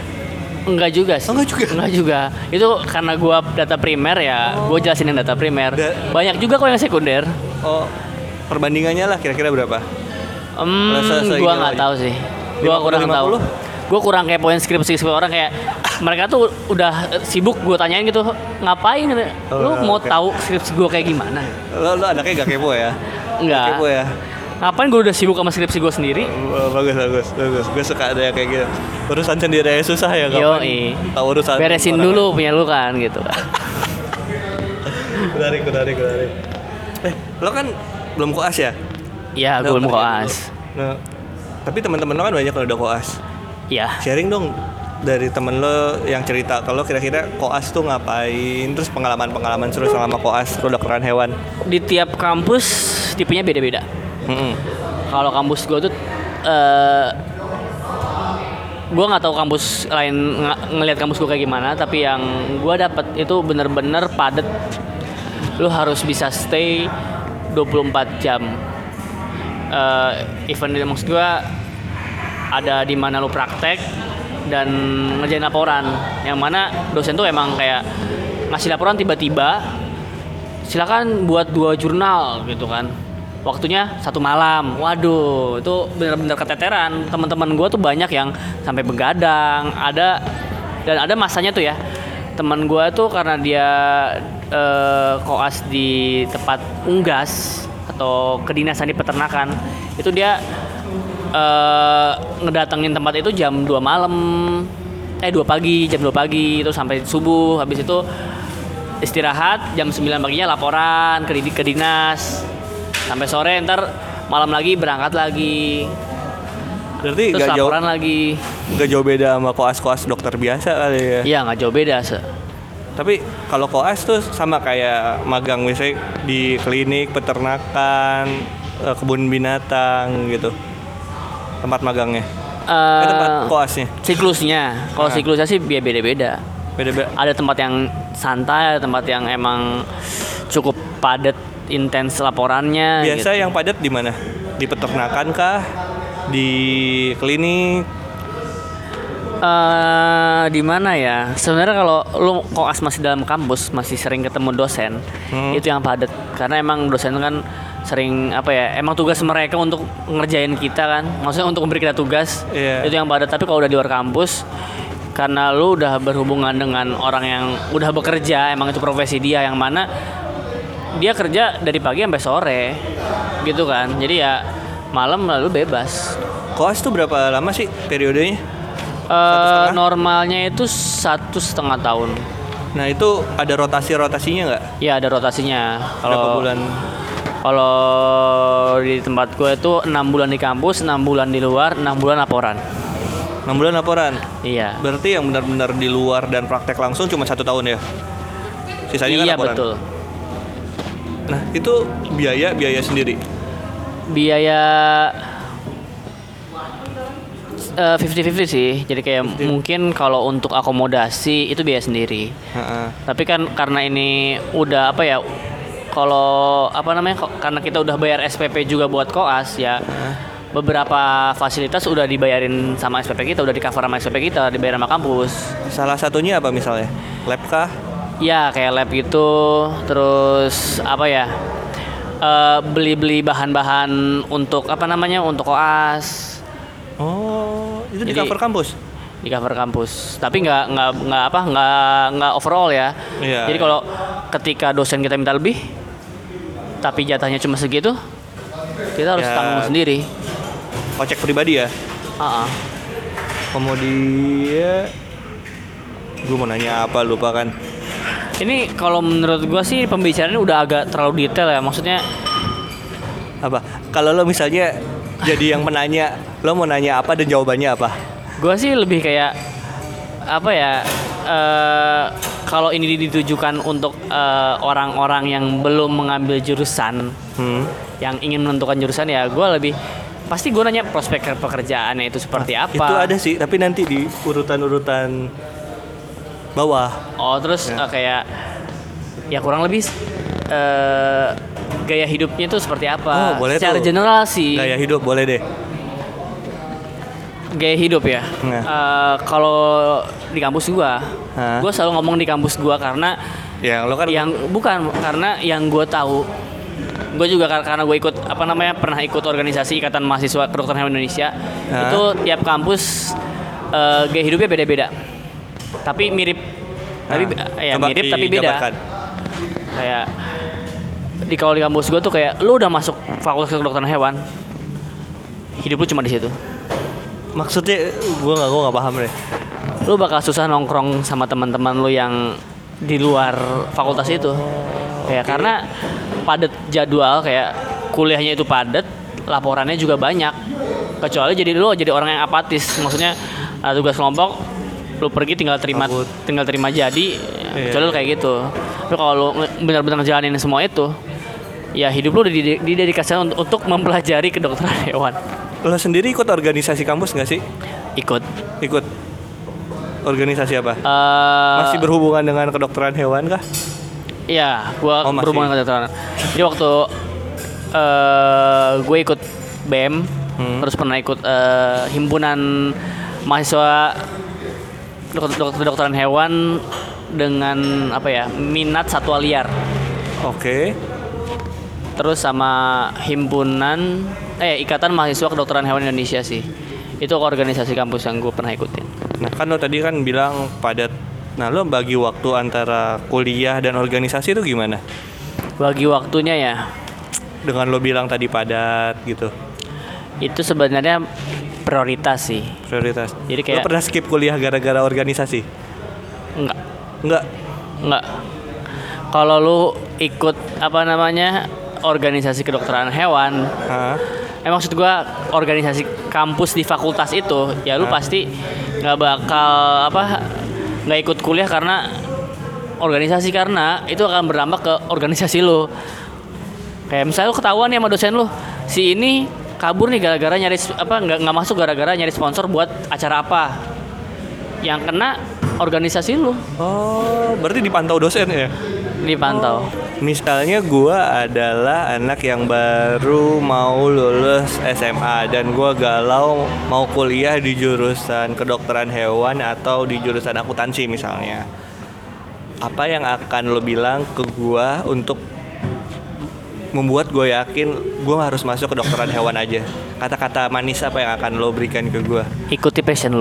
Enggak juga sih Oh, enggak juga? enggak juga itu karena gua data primer ya gua jelasin yang data primer Da- banyak juga kok yang sekunder Oh perbandingannya lah kira-kira berapa? Hmm, Rasa segini gua nggak tahu sih. Gua 50, kurang tahu. 50? Gua kurang kepoin skripsi skripsi orang kayak *laughs* mereka tuh udah sibuk gua tanyain gitu ngapain gitu. lu Oh, mau tahu skripsi gua kayak gimana Lo, lo anaknya gak kepo ya? enggak Gak kepo ya? Ngapain gua udah sibuk sama skripsi gua sendiri Oh, bagus bagus bagus. Gue suka ada yang kayak gitu. Urusan sendiri aja susah ya Yo, ngapain? Tahu urusan beresin dulu punya lu kan gitu *laughs* Menarik, menarik, menarik. Eh, lo kan belum koas ya? ya Lo gua mau kerja koas. Nah, tapi teman-teman lo kan banyak yang udah koas. ya Sharing dong dari temen lo yang cerita kalau kira-kira koas tuh ngapain, terus pengalaman-pengalaman seru selama koas kedokteran hewan. di tiap kampus tipenya beda-beda Mm-mm. kalau kampus gue tuh eh gue nggak tahu kampus lain ng- ngelihat kampus gue kayak gimana tapi yang gue dapat itu bener-bener padet lu harus bisa stay 24 jam. Eh event maksud gue ada di mana lu praktek dan ngerjain laporan. Yang mana dosen tuh emang kayak ngasih laporan tiba-tiba silakan buat dua jurnal gitu kan waktunya satu malam. Waduh itu benar-benar keteteran. Teman-teman gue tuh banyak yang sampai begadang. Ada dan ada masanya tuh ya. Teman gue tuh karena dia eh, koas di tempat unggas atau kedinasan di peternakan itu dia eh, ngedatengin tempat itu jam 2 malam. Eh 2 pagi jam 2 pagi itu sampai subuh. Habis itu istirahat jam 9 paginya laporan ke, ke dinas sampai sore ntar malam lagi berangkat lagi Berarti terus gak jauh, laporan lagi gak jauh beda sama koas-koas dokter biasa kali ya. iya nggak jauh beda se Tapi kalau koas tuh sama kayak magang misalnya di klinik, peternakan, eh, kebun binatang gitu. Tempat magangnya. Eh, tempat Eh, koasnya. siklusnya kalau Ah. siklusnya sih dia beda-beda Beda-beda. ada tempat yang santai ada tempat yang emang cukup padat intens laporannya Biasa gitu. yang padat di mana? Di peternakan kah? Di klinik? Eh, di mana ya? Sebenarnya kalau lu koas masih dalam kampus, masih sering ketemu dosen, Hmm. itu yang padat. Karena emang dosen kan sering apa ya? Emang tugas mereka untuk ngerjain kita kan. Maksudnya untuk memberi kita tugas. Iya. Itu yang padat. Tapi kalau udah di luar kampus, karena lu udah berhubungan dengan orang yang udah bekerja, emang itu profesi dia yang mana dia kerja dari pagi sampai sore, gitu kan. Jadi ya malam lalu bebas. Koas tuh berapa lama sih periodenya? Setengah? normalnya itu satu setengah tahun. Nah itu ada rotasi-rotasinya nggak? Ya ada rotasinya. Kalau bulan? kalau di tempat gue itu enam bulan di kampus, enam bulan di luar, enam bulan laporan. 6 bulan laporan. Iya. Berarti yang benar-benar di luar dan praktek langsung cuma satu tahun ya? Sisanya kan iya laporan. betul. Nah itu biaya biaya sendiri. Biaya eh, 50-50 sih. Jadi kayak mungkin kalau untuk akomodasi itu biaya sendiri. Heeh. Tapi kan karena ini udah apa ya? Kalau apa namanya? Karena kita udah bayar SPP juga buat koas ya. beberapa fasilitas udah dibayarin sama SPP kita, udah di cover sama SPP kita, dibayar sama kampus. Salah satunya apa misalnya? Lab kah? Ya kayak lab gitu, terus apa ya? eh, beli-beli bahan-bahan untuk apa namanya? Untuk koas Oh, itu di Jadi- cover kampus. di cover kampus. Tapi nggak nggak nggak apa nggak nggak overall ya. Iya, Jadi iya. kalau ketika dosen kita minta lebih, tapi jatahnya cuma segitu, kita harus Ya. tanggung sendiri. Kocek pribadi ya. Ah, ah. Kemudian gue mau nanya apa lupa kan? Ini kalau menurut gua sih pembicaraannya udah agak terlalu detail ya. Maksudnya Apa? Kalau lo misalnya jadi yang menanya, lo mau nanya apa dan jawabannya apa? gua sih lebih kayak apa ya? eh kalau ini ditujukan untuk eh, orang-orang yang belum mengambil jurusan, Hmm. yang ingin menentukan jurusan ya, gua lebih pasti gue nanya prospek pekerjaannya itu seperti apa. Itu ada sih, tapi nanti di urutan-urutan bawah. Oh terus Ya. eh, kayak ya kurang lebih eh gaya hidupnya itu seperti apa? Oh, boleh Secara tuh. general sih Gaya hidup boleh deh. gaya hidup ya. Nah. Eh, kalau di kampus gua, gua selalu ngomong di kampus gua karena Ya lo kan yang bukan karena yang gua tahu gue juga kar- karena gue ikut apa namanya pernah ikut organisasi ikatan mahasiswa kedokteran hewan Indonesia Hah? itu tiap kampus eh, gaya hidupnya beda-beda tapi mirip tapi Nah, ya coba mirip tapi beda. dijabarkan. kayak di kalau di kampus gue tuh kayak lu udah masuk fakultas kedokteran hewan hidup lu cuma di situ. Maksudnya gue nggak gue nggak paham deh. lu bakal susah nongkrong sama teman-teman lu yang di luar fakultas itu. Ya karena padat jadwal kayak kuliahnya itu padat laporannya juga banyak. Kecuali jadi lu jadi orang yang apatis. Maksudnya ada tugas kelompok lu pergi tinggal terima Kabut. tinggal terima jadi Iya. kecuali lu kayak gitu tapi kalau lu benar-benar ngejalanin semua itu ya hidup lu didedi- didedikasikan untuk, untuk mempelajari kedokteran *laughs* hewan Lo sendiri ikut organisasi kampus nggak sih? ikut Ikut organisasi apa? Eh, Masih berhubungan dengan kedokteran hewan kah? Iya, gua Oh, masih. berhubungan dengan kedokteran. Jadi waktu eh gue ikut BEM, Hmm. terus pernah ikut eh, himpunan mahasiswa dok- dok- kedokteran hewan dengan apa ya minat satwa liar. Oke. Terus sama himpunan eh ikatan mahasiswa kedokteran hewan Indonesia sih. Itu organisasi kampus yang gue pernah ikutin. Nah kan lo tadi kan bilang padat. Nah lo bagi waktu antara kuliah dan organisasi itu gimana? Bagi waktunya ya, Dengan lo bilang tadi padat gitu, itu sebenarnya prioritas sih. prioritas. Jadi Lo kayak pernah skip kuliah gara-gara organisasi? enggak Enggak. Enggak. Kalau lu ikut apa namanya organisasi kedokteran hewan, Hah? eh maksud gua organisasi kampus di fakultas itu, ya lu Hah? pasti nggak bakal apa nggak ikut kuliah karena organisasi karena itu akan berdampak ke organisasi lu. Kayak misalnya lu ketahuan nih sama dosen lu, si ini kabur nih gara-gara nyari apa nggak nggak masuk gara-gara nyari sponsor buat acara apa. Yang kena organisasi lu Oh, berarti dipantau dosen ya? dipantau. Misalnya gua adalah anak yang baru mau lulus SMA dan gua galau mau kuliah di jurusan kedokteran hewan atau di jurusan akuntansi misalnya. Apa yang akan lo bilang ke gua untuk membuat gue yakin gua harus masuk kedokteran hewan aja? Kata-kata manis apa yang akan lo berikan ke gua? Ikuti passion.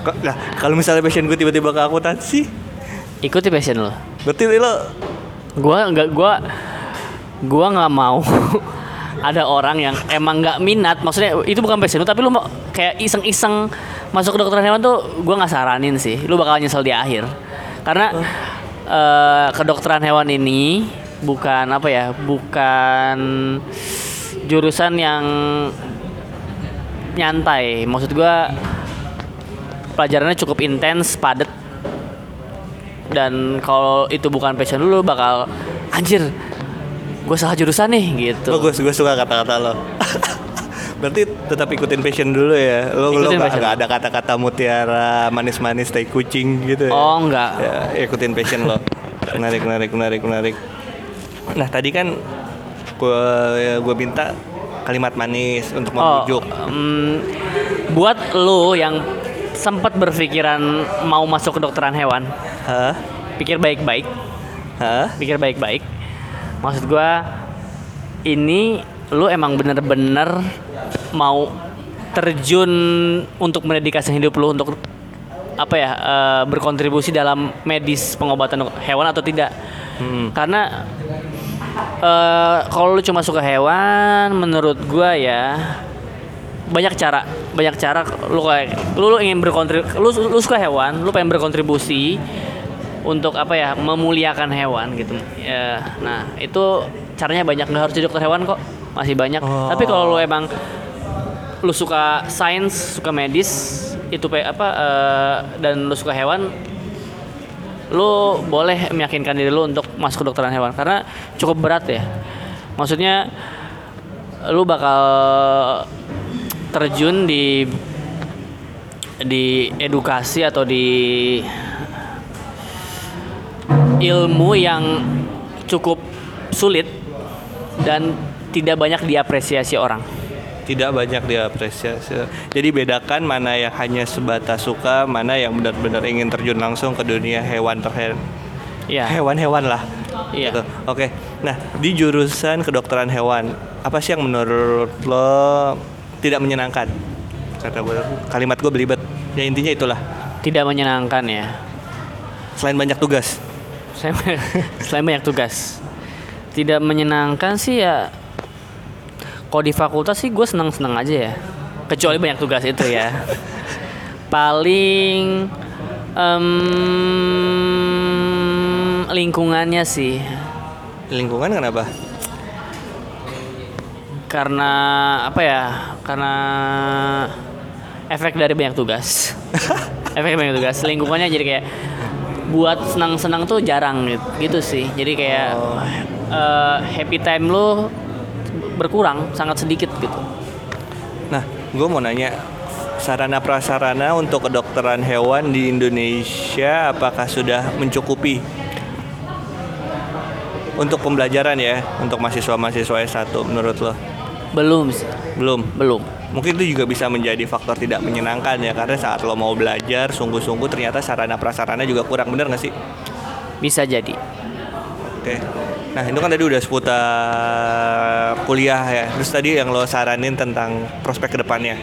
Kok- Nah, kalau misalnya passion gue tiba-tiba ke akuntansi, Ikuti passion lu. berarti lo Gua nggak gua gua nggak mau *laughs* ada orang yang emang nggak minat maksudnya itu bukan passion lu tapi lu mau kayak iseng-iseng masuk ke kedokteran hewan tuh gua nggak saranin sih lu bakal nyesel di akhir karena eh, kedokteran hewan ini bukan apa ya bukan jurusan yang nyantai maksud gua pelajarannya cukup intens padat dan kalau itu bukan passion lu lu bakal anjir gue salah jurusan nih gitu Bagus, gue suka kata-kata lo. *laughs* Berarti tetap ikutin passion dulu ya. Lo lo Ikutin nggak passion. nggak ada kata-kata mutiara manis-manis tai kucing gitu ya. oh enggak Ya, ikutin passion lo. Menarik, menarik, menarik, menarik. Nah tadi kan gue gue minta kalimat manis untuk Oh, membujuk. em, buat lu yang sempat berpikiran mau masuk kedokteran hewan, Hah? pikir baik-baik, Hah? pikir baik-baik. Maksud gua ini lu emang bener-bener mau terjun untuk mendedikasi hidup lu untuk apa ya eh, berkontribusi dalam medis pengobatan hewan atau tidak? Hmm. Karena eh kalau lu cuma suka hewan, menurut gua ya banyak cara, banyak cara lu kayak lu, lu ingin berkontribusi, lu, lu suka hewan, lu pengen berkontribusi untuk apa ya memuliakan hewan gitu. Ya, nah itu caranya banyak nggak harus jadi dokter hewan kok, masih banyak. Oh. Tapi kalau lu emang lu suka sains, suka medis, itu apa eh, dan lu suka hewan, lu boleh meyakinkan diri lu untuk masuk kedokteran hewan karena cukup berat ya. Maksudnya lu bakal terjun di di edukasi atau di ilmu yang cukup sulit dan tidak banyak diapresiasi orang. Tidak banyak diapresiasi. Jadi bedakan mana yang hanya sebatas suka, mana yang benar-benar ingin terjun langsung ke dunia hewan terhe Iya. hewan-hewan lah. Iya. Gitu. Oke. Nah, di jurusan kedokteran hewan, apa sih yang menurut lo tidak menyenangkan? Kata gue, kalimat gue belibet. Ya intinya itulah. Tidak menyenangkan ya. Selain banyak tugas. Selain *laughs* banyak tugas. Tidak menyenangkan sih ya. Kalau di fakultas sih gue seneng-seneng aja ya. Kecuali banyak tugas itu ya. Paling em, lingkungannya sih. Lingkungan kenapa? Karena apa ya? Karena efek dari banyak tugas. *laughs* efek banyak tugas. Lingkungannya jadi kayak buat senang-senang tuh jarang gitu, gitu sih. Jadi kayak eh, happy time lu berkurang, sangat sedikit gitu. Nah, gue mau nanya sarana prasarana untuk kedokteran hewan di Indonesia apakah sudah mencukupi untuk pembelajaran ya untuk mahasiswa-mahasiswa S1 menurut lo? Belum Belum. belum. Mungkin itu juga bisa menjadi faktor tidak menyenangkan ya karena saat lo mau belajar sungguh-sungguh ternyata sarana prasarana juga kurang bener nggak sih? Bisa jadi. Oke. Nah, itu kan tadi udah seputar kuliah ya. Terus tadi yang lo saranin tentang prospek ke depannya.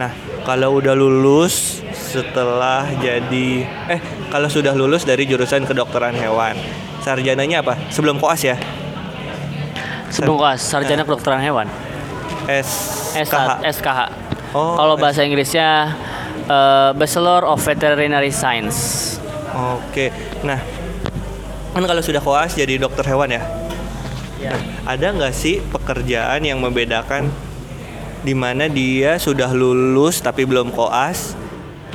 Nah, kalau udah lulus setelah jadi eh kalau sudah lulus dari jurusan kedokteran hewan, sarjananya apa? Sebelum koas ya? Sebelum koas, sarjana kedokteran hewan. SKH. SH, SKH. Oh, Kalau bahasa Inggrisnya eh, Bachelor of Veterinary Science. Oke. Nah, kan kalau sudah koas jadi dokter hewan ya? Ya. Ada nggak sih pekerjaan yang membedakan di mana dia sudah lulus tapi belum koas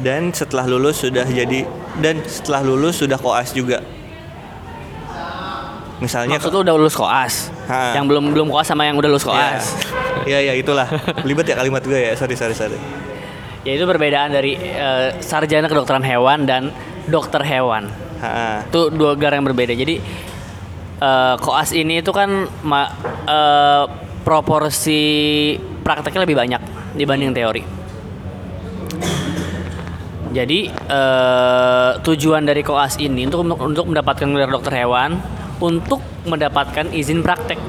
dan setelah lulus sudah jadi dan setelah lulus sudah koas juga? Misalnya Maksud lu udah lulus koas. Ha. Yang belum belum koas sama yang udah lulus koas. Iya, iya itulah. Libet ya kalimat gue ya. Sorry, sorry, sorry. Ya itu perbedaan dari eh, sarjana kedokteran hewan dan dokter hewan. Ha. Itu dua gelar yang berbeda. Jadi eh, koas ini itu kan ma- eh, proporsi prakteknya lebih banyak dibanding teori. Jadi eh, tujuan dari koas ini untuk untuk mendapatkan gelar dokter hewan untuk mendapatkan izin praktek.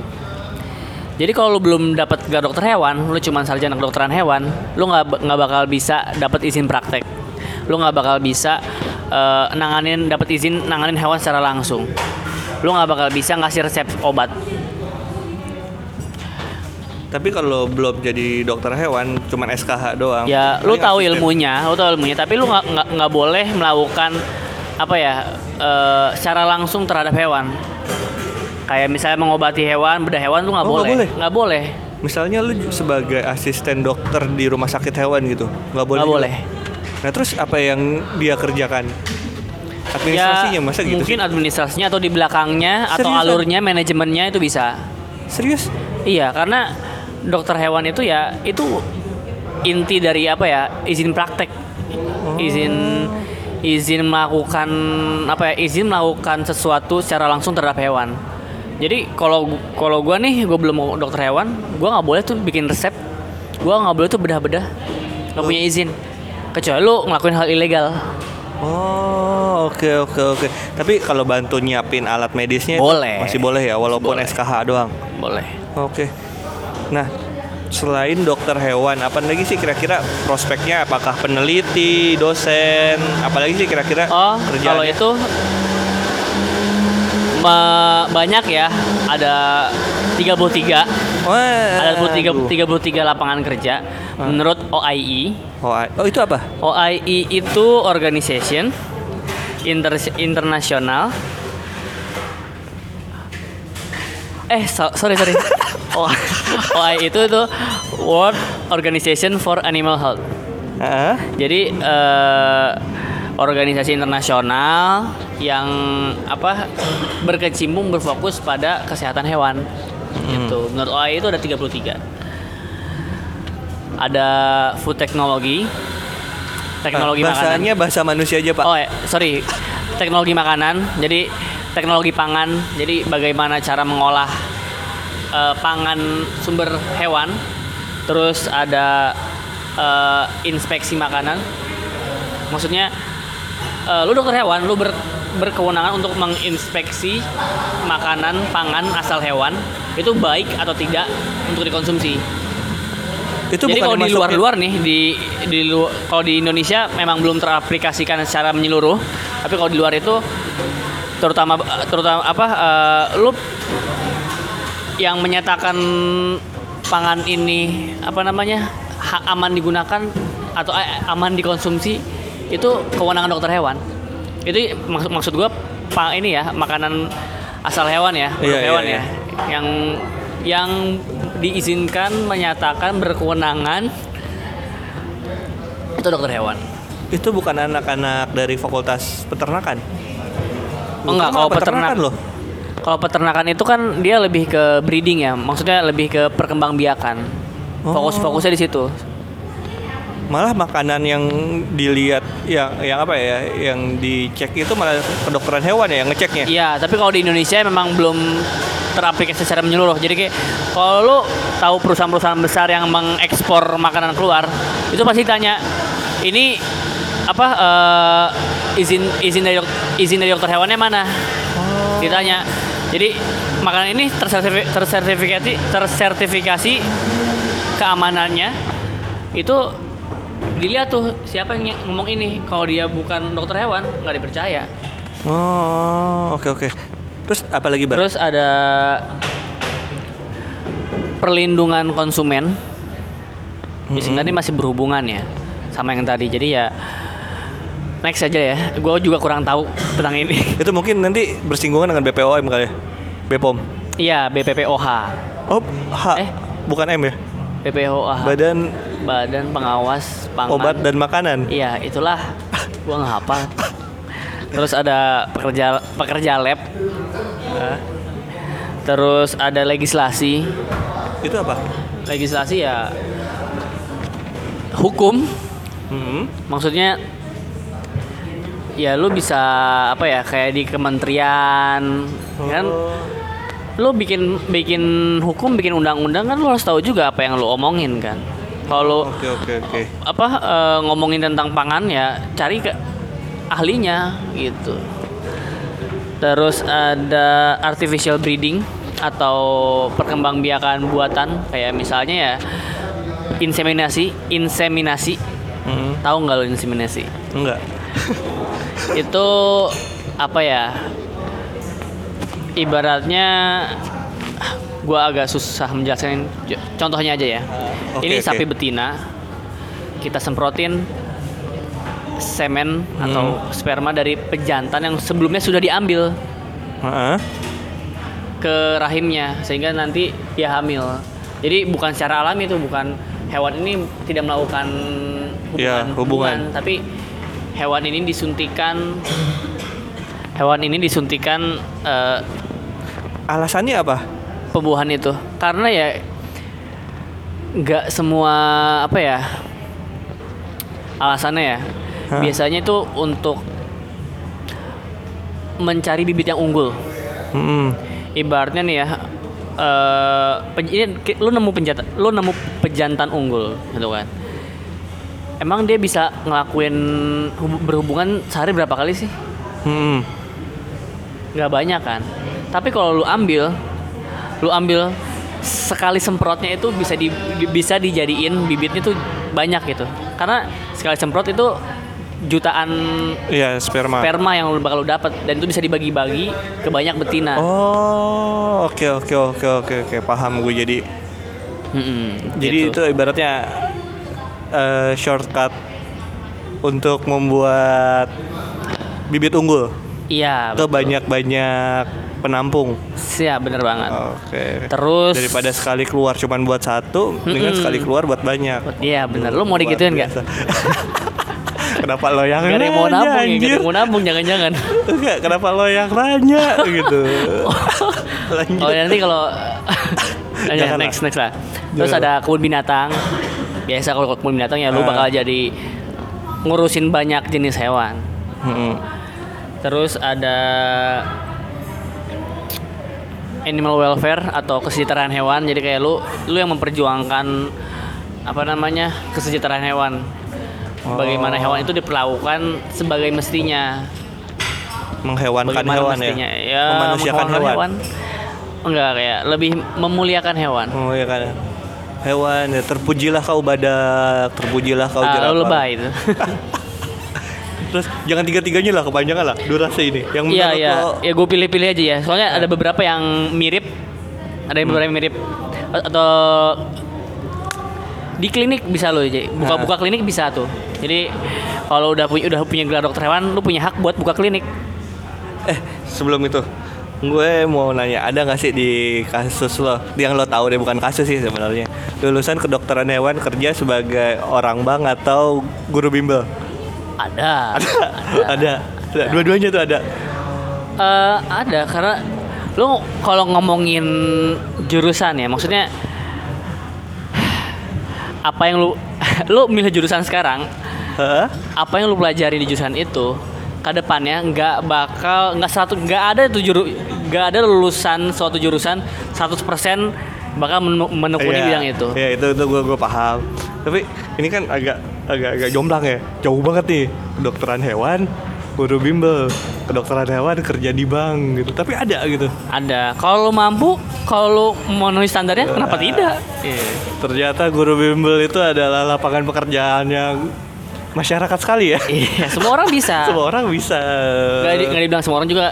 Jadi kalau lu belum dapat gelar dokter hewan, lu cuma sarjana kedokteran hewan, lu nggak nggak bakal bisa dapat izin praktek. Lu nggak bakal bisa eh, nanganin dapat izin nanganin hewan secara langsung. Lu nggak bakal bisa ngasih resep obat. Tapi kalau belum jadi dokter hewan, cuman SKH doang. Ya, lu tahu asisten. ilmunya, lu tahu ilmunya, tapi lu nggak nggak boleh melakukan apa ya eh, secara langsung terhadap hewan. Kayak misalnya mengobati hewan, bedah hewan lu nggak Oh, nggak boleh. boleh? Nggak boleh. Misalnya lu sebagai asisten dokter di rumah sakit hewan gitu, nggak boleh. Nggak boleh. Nah terus apa yang dia kerjakan? Administrasinya masa gitu? Ya, mungkin sih? administrasinya atau di belakangnya atau Seriusan? alurnya manajemennya itu bisa. Serius? Iya, karena dokter hewan itu ya itu inti dari apa ya? izin praktek. Izin izin melakukan apa ya? izin melakukan sesuatu secara langsung terhadap hewan. Jadi kalau kalau gua nih gua belum mau dokter hewan, gua nggak boleh tuh bikin resep. Gua nggak boleh tuh bedah-bedah. Nggak punya izin. Kecuali lu ngelakuin hal ilegal. Oh, oke oke oke. Tapi kalau bantu nyiapin alat medisnya Boleh. masih boleh ya walaupun Boleh. SKH doang. Boleh. Oke. Nah, selain dokter hewan, apa lagi sih kira-kira prospeknya? Apakah peneliti, dosen, apalagi sih kira-kira Oh, kerjaannya? kalau itu banyak ya. Ada 33 Wah, ada 33 aduh. 33 lapangan kerja menurut OIE. I- oh, itu apa? OIE itu organization inter internasional. Eh, so- sorry sorry. *laughs* OIE itu itu World Organization for Animal Health. Heeh. Jadi eh, organisasi internasional yang apa berkecimpung berfokus pada kesehatan hewan. Gitu. Menurut OIE itu ada 33. Ada food technology, teknologi makanan. Bahasanya bahasa manusia aja, Pak. Oh, ya, sorry. Teknologi makanan. Jadi teknologi pangan. Jadi bagaimana cara mengolah eh, pangan sumber hewan. Terus ada eh, inspeksi makanan. Maksudnya eh, lu dokter hewan, lu ber, berkewenangan untuk menginspeksi makanan pangan asal hewan itu baik atau tidak untuk dikonsumsi. itu Jadi kalau di luar-luar nih di di lu- kalau di Indonesia memang belum teraplikasikan secara menyeluruh, tapi kalau di luar itu terutama terutama apa eh, lu yang menyatakan pangan ini apa namanya ha- aman digunakan atau eh, aman dikonsumsi itu kewenangan dokter hewan. Itu maksud maksud gua pa, ini ya makanan asal hewan ya, Iya, produk iya, hewan iya. ya, yang yang diizinkan menyatakan berkewenangan itu dokter hewan. Itu bukan anak-anak dari fakultas peternakan. Oh, enggak, Bukan kalau mah peternakan peternak- loh. Kalau peternakan itu kan dia lebih ke breeding ya, maksudnya lebih ke perkembangbiakan. Oh. Fokus-fokusnya di situ. Malah makanan yang dilihat yang yang apa ya, yang dicek itu malah kedokteran hewan ya yang ngeceknya. Iya, tapi kalau di Indonesia memang belum teraplikasi secara menyeluruh. Jadi kayak kalau lu tahu perusahaan-perusahaan besar yang mengekspor makanan keluar, itu pasti tanya, ini apa eh, izin izin dari izin dari dokter hewannya mana? Ditanya. Jadi makanan ini tersertifi- tersertifikasi tersertifikasi keamanannya itu dilihat tuh siapa yang ngomong ini. Kalau dia bukan dokter hewan nggak dipercaya. Oh, oke oke. Terus apa lagi, Bar? Terus ada perlindungan konsumen. Di sini tadi masih berhubungan ya sama yang tadi. Jadi ya next aja ya. Gue juga kurang tahu tentang ini. *laughs* Itu mungkin nanti bersinggungan dengan BPOM kali ya. BPOM. Iya BPPOH. Oh, H. Eh. Bukan M ya. BPPOH. Badan Badan Pengawas Pangan. Obat dan Makanan. Iya itulah. Gua hafal. Terus ada pekerja pekerja lab. Terus ada legislasi. Itu apa? Legislasi ya hukum Hmm. maksudnya ya lu bisa apa ya kayak di kementerian kan Oh. Lu bikin bikin hukum bikin undang-undang kan lu harus tahu juga apa yang lu omongin kan kalau Oke oke oke. apa eh, ngomongin tentang pangan ya cari ke ahlinya gitu terus ada artificial breeding atau perkembangbiakan buatan kayak misalnya ya inseminasi inseminasi Hmm. tahu nggak lo inseminasi Enggak. itu apa ya ibaratnya gua agak susah menjelaskan contohnya aja ya Oke, ini oke. sapi betina kita semprotin semen atau Hmm. sperma dari pejantan yang sebelumnya sudah diambil Heeh. ke rahimnya sehingga nanti dia hamil jadi bukan secara alami itu bukan hewan ini tidak melakukan hubungan, Ya, hubungan. tapi hewan ini disuntikan hewan ini disuntikan eh, Alasannya apa? pembuahan itu karena ya nggak semua apa ya alasannya ya Hah? biasanya itu untuk mencari bibit yang unggul Hmm. ibaratnya nih ya pen- ini lu nemu penjantan lu nemu pejantan unggul gitu kan emang dia bisa ngelakuin hub- berhubungan sehari berapa kali sih Hmm. Nggak banyak kan. Tapi kalau lu ambil lu ambil sekali semprotnya itu bisa di bisa dijadiin bibitnya tuh banyak gitu. Karena sekali semprot itu jutaan Iya, sperma. sperma yang lu bakal lu dapat dan itu bisa dibagi-bagi ke banyak betina. Oh, oke oke oke oke oke. Paham gue jadi Mm-mm, jadi gitu. itu ibaratnya eh, shortcut untuk membuat bibit unggul iya ke banyak-banyak penampung. Siap, bener banget. Oke. Terus Daripada sekali keluar cuman buat satu, Mm-mm. sekali keluar buat banyak. Iya bener, lu mau digituin nggak? *laughs* kenapa lo yang Gak mau nabung ya, gak mau nabung jangan-jangan. Enggak, kenapa lo yang nanya gitu. *laughs* Lanjut. Oh nanti kalau *laughs* Jangan next lah. next lah. Terus Jangan. ada kebun binatang. Biasa kalau kebun binatang ya lu Ah. bakal jadi ngurusin banyak jenis hewan. Mm-mm. Terus ada animal welfare atau kesejahteraan hewan. Jadi kayak lu lu yang memperjuangkan apa namanya kesejahteraan hewan. Bagaimana Oh. hewan itu diperlakukan sebagai mestinya. Menghewankan Bagaimana hewan mestinya? ya. Ya, Memanusiakan menghewankan hewan. Enggak kayak lebih memuliakan hewan. Oh iya kan. Hewan ya terpujilah kau badak, terpujilah kau Ah, jerapah. lu lebay itu. *laughs* Terus jangan tiga-tiganya lah kepanjangan lah durasi ini. Yang Iya menurut iya. lo Ya gue pilih-pilih aja ya. Soalnya ada beberapa yang mirip. Ada yang beberapa yang mirip. Atau di klinik bisa lo jadi buka-buka klinik bisa tuh. Jadi kalau udah punya udah punya gelar dokter hewan, lu punya hak buat buka klinik. eh sebelum itu gue mau nanya ada nggak sih di kasus lo yang lo tahu deh bukan kasus sih sebenarnya lulusan kedokteran hewan kerja sebagai orang bang atau guru bimbel Ada. *laughs* ada ada dua-duanya tuh ada Eh, ada karena lu kalau ngomongin jurusan ya maksudnya apa yang lu *laughs* lu milih jurusan sekarang Hah? apa yang lu pelajari di jurusan itu ke depannya nggak bakal nggak satu nggak ada tuh juru nggak ada lulusan suatu jurusan 100% bakal menekuni Iya, bidang itu Iya itu itu gue gue paham. Tapi ini kan agak agak agak jomplang ya. Jauh banget nih kedokteran hewan, guru bimbel, kedokteran hewan kerja di bank gitu. Tapi ada gitu. ada kalau mampu kalau memenuhi standarnya kenapa tidak Iya. Ternyata guru bimbel itu adalah lapangan pekerjaan yang masyarakat sekali ya. iya semua orang bisa *laughs* Semua orang bisa. nggak di, nggak dibilang semua orang juga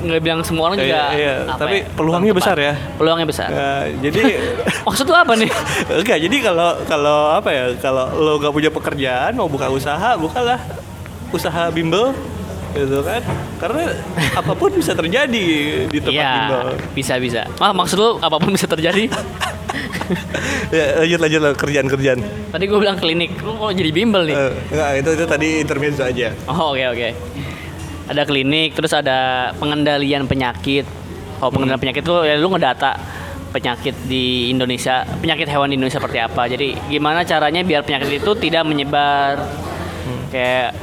nggak dibilang semua orang juga Iya, iya. apa Tapi ya, peluangnya besar ya. peluangnya besar. Nah, jadi *laughs* maksud lu apa nih? *laughs* Enggak jadi kalau kalau apa ya kalau lo gak punya pekerjaan mau buka usaha bukalah usaha bimbel gitu kan? Karena apa pun bisa terjadi di tempat Iya bimbel. bisa bisa. Ah, maksud lu apa pun bisa terjadi? *laughs* Ya lanjut lanjut lah kerjaan kerjaan. Tadi gue bilang klinik. Lu mau jadi bimbel nih? Eh, enggak itu itu tadi intermezzo aja. Oh oke oke. Ada klinik, terus ada pengendalian penyakit. Kalau pengendalian penyakit itu ya lu ngedata penyakit di Indonesia, penyakit hewan di Indonesia seperti apa. Jadi gimana caranya biar penyakit itu tidak menyebar. Kayak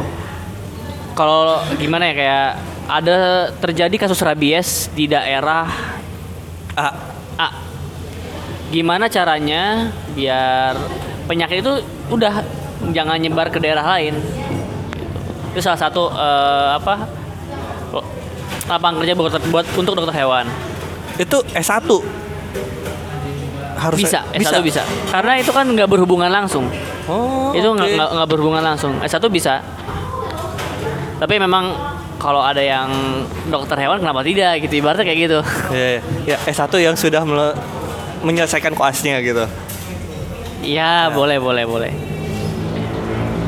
kalau gimana ya kayak ada terjadi kasus rabies di daerah ah A. Gimana caranya biar penyakit itu udah jangan nyebar ke daerah lain? Itu salah satu eh, apa? lapangan kerja buat, buat untuk dokter hewan. itu S1 harus Bisa, S1 bisa. Karena itu kan nggak berhubungan langsung. oh itu nggak nggak berhubungan langsung. S1 bisa. Tapi memang kalau ada yang dokter hewan kenapa tidak gitu ibaratnya kayak gitu. ya, ya. ya S1 yang sudah menyelesaikan koasnya gitu Iya, boleh, boleh, boleh.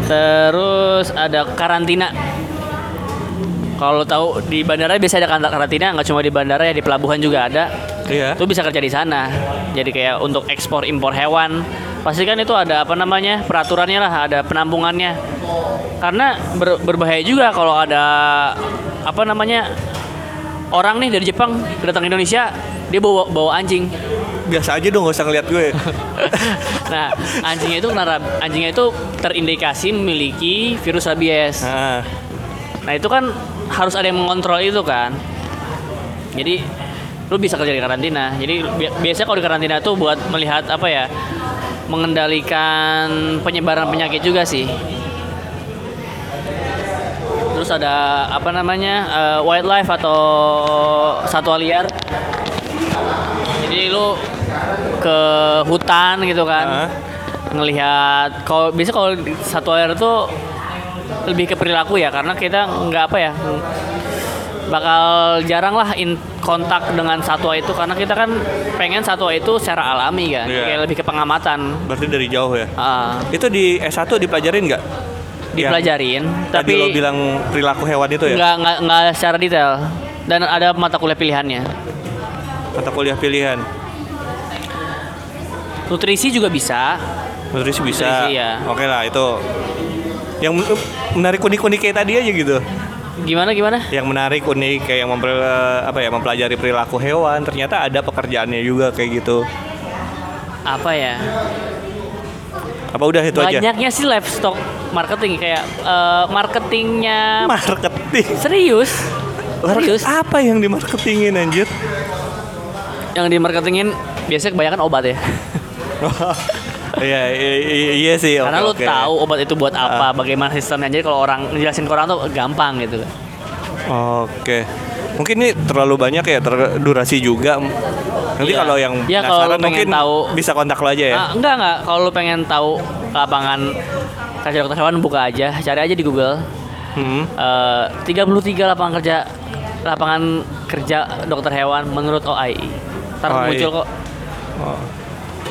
Terus ada karantina. Kalau tahu di bandara biasa ada kar- karantina, nggak cuma di bandara ya di pelabuhan juga ada. iya Itu bisa kerja di sana. Jadi kayak untuk ekspor impor hewan, pasti kan itu ada apa namanya peraturannya lah, ada penampungannya. Karena ber- berbahaya juga kalau ada apa namanya orang nih dari Jepang datang ke Indonesia, dia bawa bawa anjing. biasa aja dong gak usah ngeliat gue *laughs* Nah, anjingnya itu kena rab- anjingnya itu terindikasi memiliki virus rabies. nah, Nah, itu kan harus ada yang mengontrol itu kan. Jadi lu bisa kerja di karantina. Jadi bi- biasanya kalau di karantina tuh buat melihat apa ya? mengendalikan penyebaran penyakit juga sih. Terus ada apa namanya? eh, wildlife atau satwa liar. Jadi lu ke hutan gitu kan. Hah? Ngelihat kalau biasa kalau di satwa liar itu lebih ke perilaku ya karena kita nggak apa ya bakal jarang lah in kontak dengan satwa itu karena kita kan pengen satwa itu secara alami kan Iya. kayak lebih ke pengamatan Berarti dari jauh ya. Ah, Itu di S1 dipelajarin nggak? dipelajarin Tadi tapi lo bilang perilaku hewan itu ya? nggak nggak nggak secara detail dan ada mata kuliah pilihannya Mata kuliah pilihan. nutrisi juga bisa Nutrisi bisa. Nutrisi, ya. Oke lah itu. Yang men- menarik unik-unik kayak tadi aja gitu. gimana gimana Yang menarik unik kayak yang memper, apa ya mempelajari perilaku hewan. Ternyata ada pekerjaannya juga kayak gitu. apa ya Apa udah itu aja? banyaknya sih livestock marketing kayak eh, marketingnya Marketing. serius serius Apa yang dimarketingin anjir? Yang di marketingin biasanya kebanyakan obat ya *laughs* Iya, iya, iya, sih. karena lu oke. tahu obat itu buat apa bagaimana sistemnya jadi kalau orang ngejelasin ke orang tuh gampang gitu Oke. Mungkin ini terlalu banyak ya, terdurasi juga. Nanti Iya. kalau yang Iya, kalau penasaran pengen mungkin tahu- bisa kontak lo aja ya. Ah, enggak enggak kalau lu pengen tahu lapangan kerja dokter hewan buka aja cari aja di Google Hmm. Eh, 33 lapangan kerja lapangan kerja dokter hewan menurut OAI ntar OAI. muncul kok Oh.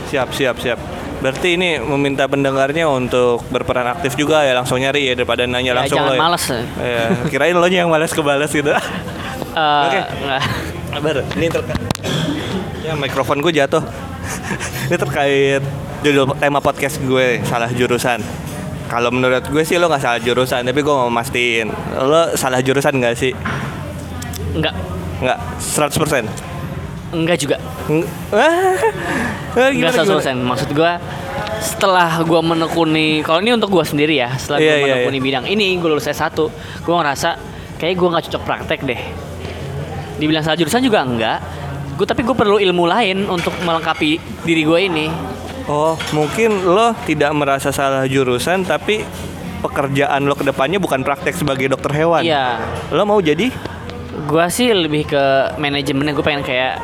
Siap, siap, siap. Berarti ini meminta pendengarnya untuk berperan aktif juga ya langsung nyari ya daripada nanya ya, langsung jangan lo ya. males Iya, kirain lo yang males kebales gitu. Eh, *laughs* Oke. enggak. Sabar, ini terkait. Ya mikrofon gue jatuh. *laughs* ini terkait judul tema podcast gue salah jurusan. Kalau menurut gue sih lo nggak salah jurusan, tapi gue mau mastiin lo salah jurusan nggak sih? enggak Nggak, 100%. Enggak juga. Ah, ah, enggak gimana, 100% maksud gua setelah gua menekuni kalau ini untuk gua sendiri ya setelah Iya, gua iya, menekuni bidang ini gua lulus S1 gua ngerasa kayak gua nggak cocok praktek deh. Dibilang salah jurusan juga enggak. Gua tapi gua perlu ilmu lain untuk melengkapi diri gua ini. Oh, mungkin lo tidak merasa salah jurusan, tapi pekerjaan lo ke depannya bukan praktek sebagai dokter hewan. iya. Lo mau jadi? Gua sih lebih ke manajemennya gua pengen kayak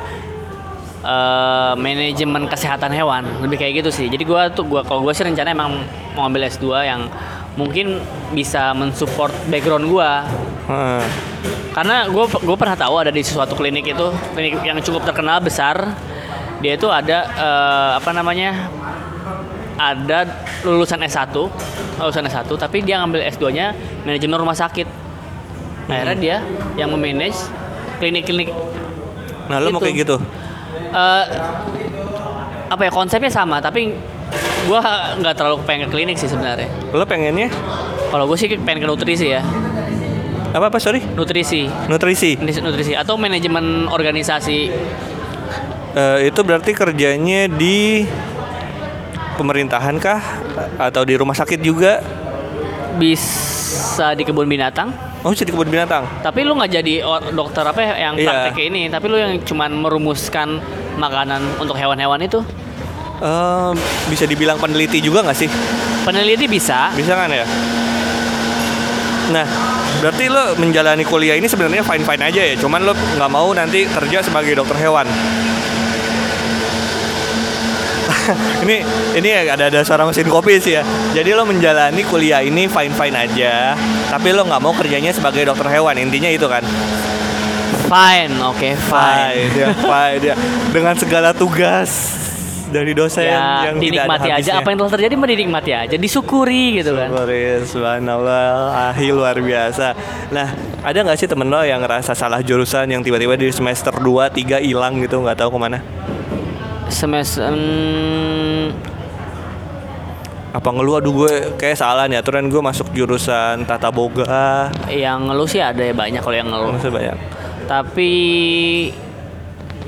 eh, manajemen kesehatan hewan lebih kayak gitu sih. Jadi gua tuh gua kalau gua sih rencana emang mau ambil S2 yang mungkin bisa mensupport background gua. Heeh. karena gue gue pernah tahu ada di suatu klinik itu klinik yang cukup terkenal besar dia itu ada eh, apa namanya ada lulusan S1 lulusan S1 tapi dia ngambil S2 nya manajemen rumah sakit akhirnya dia yang memanage klinik-klinik Nah, lo mau kayak gitu? eh, apa ya konsepnya sama tapi gue nggak terlalu pengen ke klinik sih sebenarnya. Lo pengennya? Kalau gue sih pengen ke nutrisi ya. Apa apa sorry? nutrisi. Nutrisi. nutrisi. Atau manajemen organisasi. Eh, itu berarti kerjanya di pemerintahan kah? Atau di rumah sakit juga? bisa di kebun binatang Oh, bisa di kebun binatang. tapi lu nggak jadi dokter apa ya yang Iya. praktek ini tapi lu yang cuman merumuskan makanan untuk hewan-hewan itu Eh, bisa dibilang peneliti juga nggak sih? peneliti bisa Bisa kan ya? Nah, berarti lo menjalani kuliah ini sebenarnya fine fine aja ya. Cuman lo nggak mau nanti kerja sebagai dokter hewan. *laughs* ini ini ada ada suara mesin kopi sih ya. Jadi lo menjalani kuliah ini fine fine aja, tapi lo nggak mau kerjanya sebagai dokter hewan. Intinya itu kan? fine oke fine ya, fine ya. Dengan segala tugas dari dosen ya yang tidak ada dinikmati aja habisnya. apa yang telah terjadi dinikmati aja disyukuri gitu kan Syukurin, subhanallah, ahi luar biasa. Nah, ada nggak sih temen lo yang ngerasa salah jurusan yang tiba-tiba di semester 2, 3 hilang gitu nggak tahu ke mana? Semester hmm, Apa ngeluh aduh gue kayak salah nih aturan gue masuk jurusan tata boga. yang ngeluh sih ada ya banyak kalau yang ngeluh Maksudnya banyak. tapi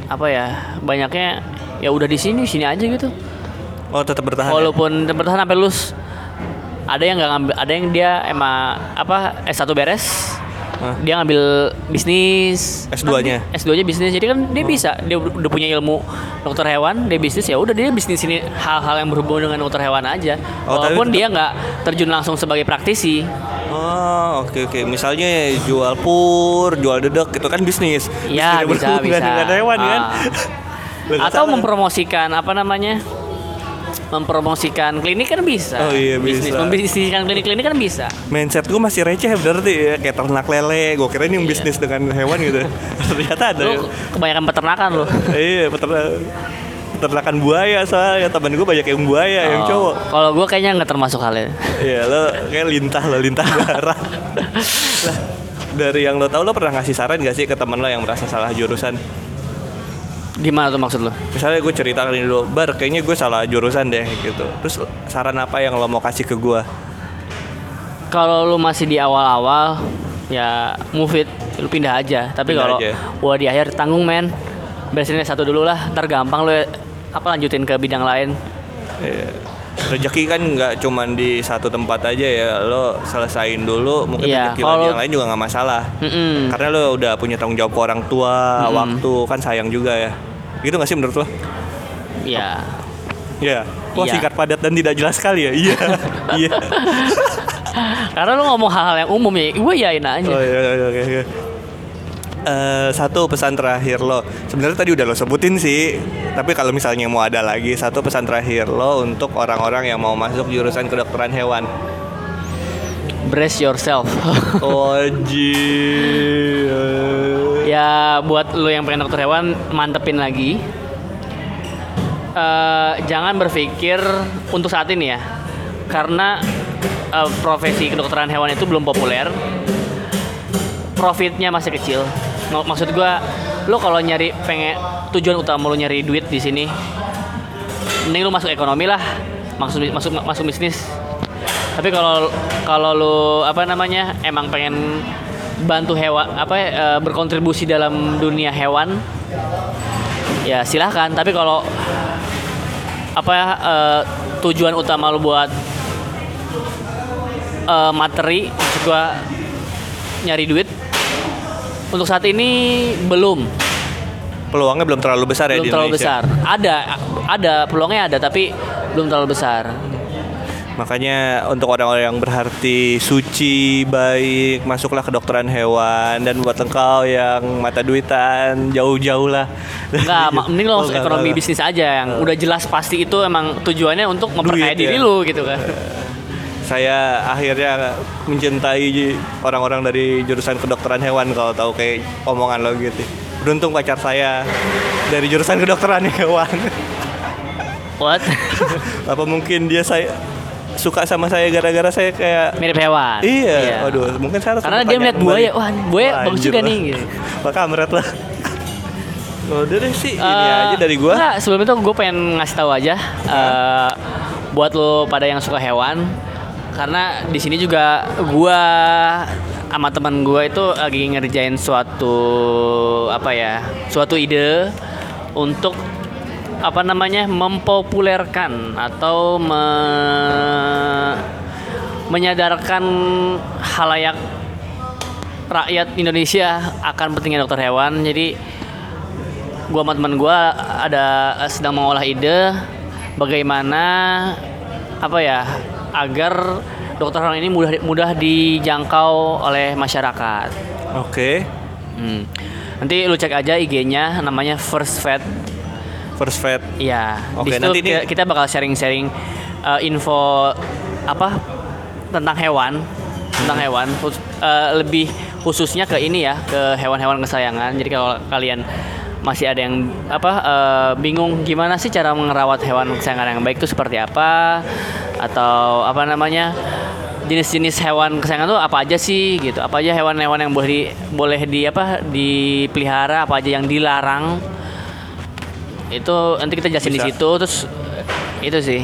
apa ya banyaknya ya udah di sini sini aja gitu Oh, tetap bertahan. ya? walaupun bertahan sampai lulus ada yang nggak ngambil ada yang dia emang apa S1 beres dia ngambil bisnis S2-nya? Kan S2-nya bisnis jadi kan dia bisa dia udah punya ilmu dokter hewan dia bisnis ya udah dia bisnis ini hal-hal yang berhubungan dengan dokter hewan aja Oh, walaupun dia nggak terjun langsung sebagai praktisi Oh, oke oke. Misalnya jual pur, jual dedek itu kan bisnis. Iya, Bisnis bisa, bisa. dengan hewan kan. Ah. Atau salah. mempromosikan apa namanya mempromosikan klinik kan bisa Oh, iya, bisnis bisa. membisniskan klinik-klinik kan bisa mindset gue masih receh berarti ya kayak ternak lele. Gue kira ini bisnis dengan hewan gitu. *laughs* Ternyata ada. ya. lu kebanyakan peternakan lo *laughs* Iya, peternak peternakan buaya soalnya temen gue banyak yang buaya yang Oh, cowok. kalau gue kayaknya nggak termasuk halnya Iya, lo kayak lintah lo lintah *laughs* darah. Lah, dari yang lo tahu lo pernah ngasih saran gak sih ke temen lo yang merasa salah jurusan? Gimana tuh maksud lo Misalnya gue cerita ini dulu, bar kayaknya gue salah jurusan deh gitu. Terus saran apa yang lo mau kasih ke gue? kalau lu masih di awal-awal ya move it lu pindah aja tapi kalau gua di akhir tanggung men beresin satu dulu lah ntar gampang lu apa lanjutin ke bidang lain Iya. Rezeki kan nggak cuman di satu tempat aja ya, lo selesain dulu, mungkin Iya, rezeki kalau- lagi yang lain juga nggak masalah. Mm-mm. Karena lo udah punya tanggung jawab ke orang tua, waktu kan sayang juga ya. Gitu nggak sih menurut lo? ya Iya. Wah Iya. singkat padat dan tidak jelas sekali ya. Iya. *laughs* iya. karena lu ngomong hal-hal yang umum ya gue yain aja Oh iya, iya, oke, Eh, satu pesan terakhir lo. Sebenarnya tadi udah lo sebutin sih tapi kalau misalnya mau ada lagi satu pesan terakhir lo untuk orang-orang yang mau masuk jurusan kedokteran hewan. Brace yourself. *laughs* Oji ya buat lu yang pengen dokter hewan mantepin lagi. Eh, jangan berpikir untuk saat ini ya. Karena eh, profesi kedokteran hewan itu belum populer. Profitnya masih kecil maksud gua lu kalau nyari pengen tujuan utama lu nyari duit di sini mending lu masuk ekonomi lah masuk masuk masuk bisnis. Tapi kalau kalau lu apa namanya emang pengen bantu hewan apa ya, eh, berkontribusi dalam dunia hewan ya silahkan. Tapi kalau apa ya eh, tujuan utama lu buat eh, materi maksud nyari duit untuk saat ini belum peluangnya belum terlalu besar ya belum di terlalu Indonesia besar ada ada peluangnya ada tapi belum terlalu besar makanya untuk orang-orang yang berarti suci baik masuklah kedokteran hewan dan buat engkau yang mata duitan jauh-jauh lah Enggak, *laughs* mending lo Oh, masuk ekonomi enggak. bisnis aja yang udah jelas pasti itu emang tujuannya untuk memperkaya Duit, diri ya. lu gitu kan. *laughs* saya akhirnya mencintai orang-orang dari jurusan kedokteran hewan kalau tahu kayak omongan lo gitu. Beruntung pacar saya dari jurusan kedokteran *laughs* hewan. What? *laughs* Apa mungkin dia saya suka sama saya gara-gara saya kayak Mirip hewan. Iya, waduh, mungkin saya harus Karena dia melihat buaya, wah buaya Wah, bagus juga lah. nih. Gitu. *laughs* Maka kamret lah. Udah deh sih, ini Eh, aja dari gua. Enggak, sebelum itu gue pengen ngasih tahu aja eh, buat lo pada yang suka hewan karena di sini juga gua sama teman gua itu lagi ngerjain suatu apa ya suatu ide untuk apa namanya mempopulerkan atau me- menyadarkan halayak rakyat Indonesia akan pentingnya dokter hewan. Jadi gua sama teman gua ada sedang mengolah ide bagaimana apa ya agar dokter hewan ini mudah mudah dijangkau oleh masyarakat. Oke. Hmm. Nanti lu cek aja IG-nya namanya First Vet. First vet. Iya. Oke, situ nanti ini- kita, kita bakal sharing-sharing eh, info apa tentang hewan, tentang hewan khus- eh, lebih khususnya ke ini ya, ke hewan-hewan kesayangan. Jadi kalau kalian masih ada yang apa eh, bingung gimana sih cara merawat hewan kesayangan yang baik itu seperti apa atau apa namanya jenis-jenis hewan kesayangan tuh apa aja sih gitu apa aja hewan-hewan yang boleh di, boleh di apa dipelihara apa aja yang dilarang itu nanti kita jelasin di situ terus itu sih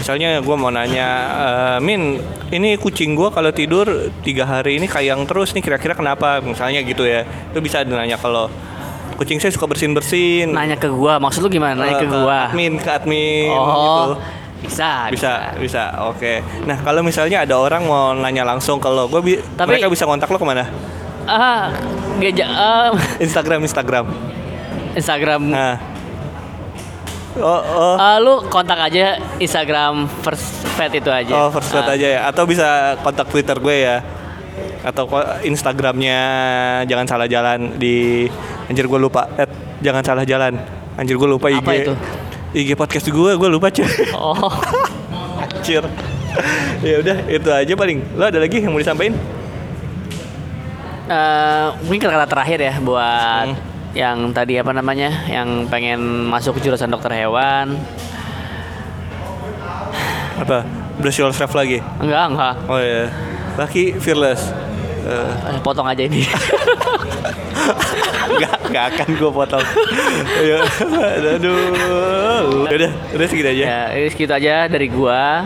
Misalnya gue mau nanya, eh, Min, ini kucing gue kalau tidur tiga hari ini kayang terus nih kira-kira kenapa? Misalnya gitu ya. Itu bisa nanya kalau kucing saya suka bersin bersin. nanya ke gua maksud lu gimana nanya ke gua Admin, ke admin. oh gitu. Bisa Bisa, bisa, oke. Nah kalau misalnya ada orang mau nanya langsung ke lo, gue bi- Tapi- mereka bisa kontak lo ke mana? ah geja ah, *laughs* Instagram Instagram. Instagram Nah. Oh, oh. Ah, lu kontak aja Instagram First Fat itu aja. Oh, first Ah, note aja ya. Atau bisa kontak Twitter gue ya. Atau Instagramnya jangan salah jalan di anjir gue lupa. Eh, jangan salah jalan. Anjir gue lupa IG. Apa itu? IG podcast gue gue lupa cuy. Oh, *laughs* anjir. ya udah itu aja paling. Lo ada lagi yang mau disampaikan? eh, mungkin kata-kata terakhir ya buat Hmm. yang tadi apa namanya, yang pengen masuk ke jurusan dokter hewan. Apa? Brush yourself lagi. Enggak, enggak. Oh ya. Laki fearless. Eh, Potong aja ini. *laughs* Gak, gak akan gue potong. ya, aduh. Udah, udah segitu aja. ya, ini segitu aja dari gua.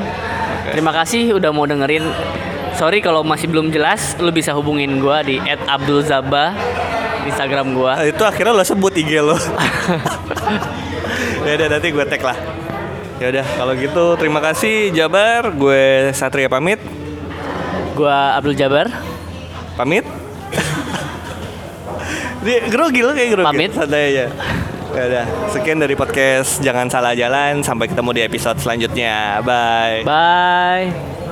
Terima kasih udah mau dengerin. Sorry kalau masih belum jelas, lu bisa hubungin gua di @abdulzaba Instagram gua. Ah, itu akhirnya lo sebut IG lo. *laughs* ya udah nanti gue tag lah. Ya udah kalau gitu terima kasih Jabar, gue Satria pamit. Gua Abdul Jabar. Pamit. Grogi lo kayak grogi. Pamit. Santai aja. Ya udah, sekian dari podcast Jangan Salah Jalan. Sampai ketemu di episode selanjutnya. Bye. Bye.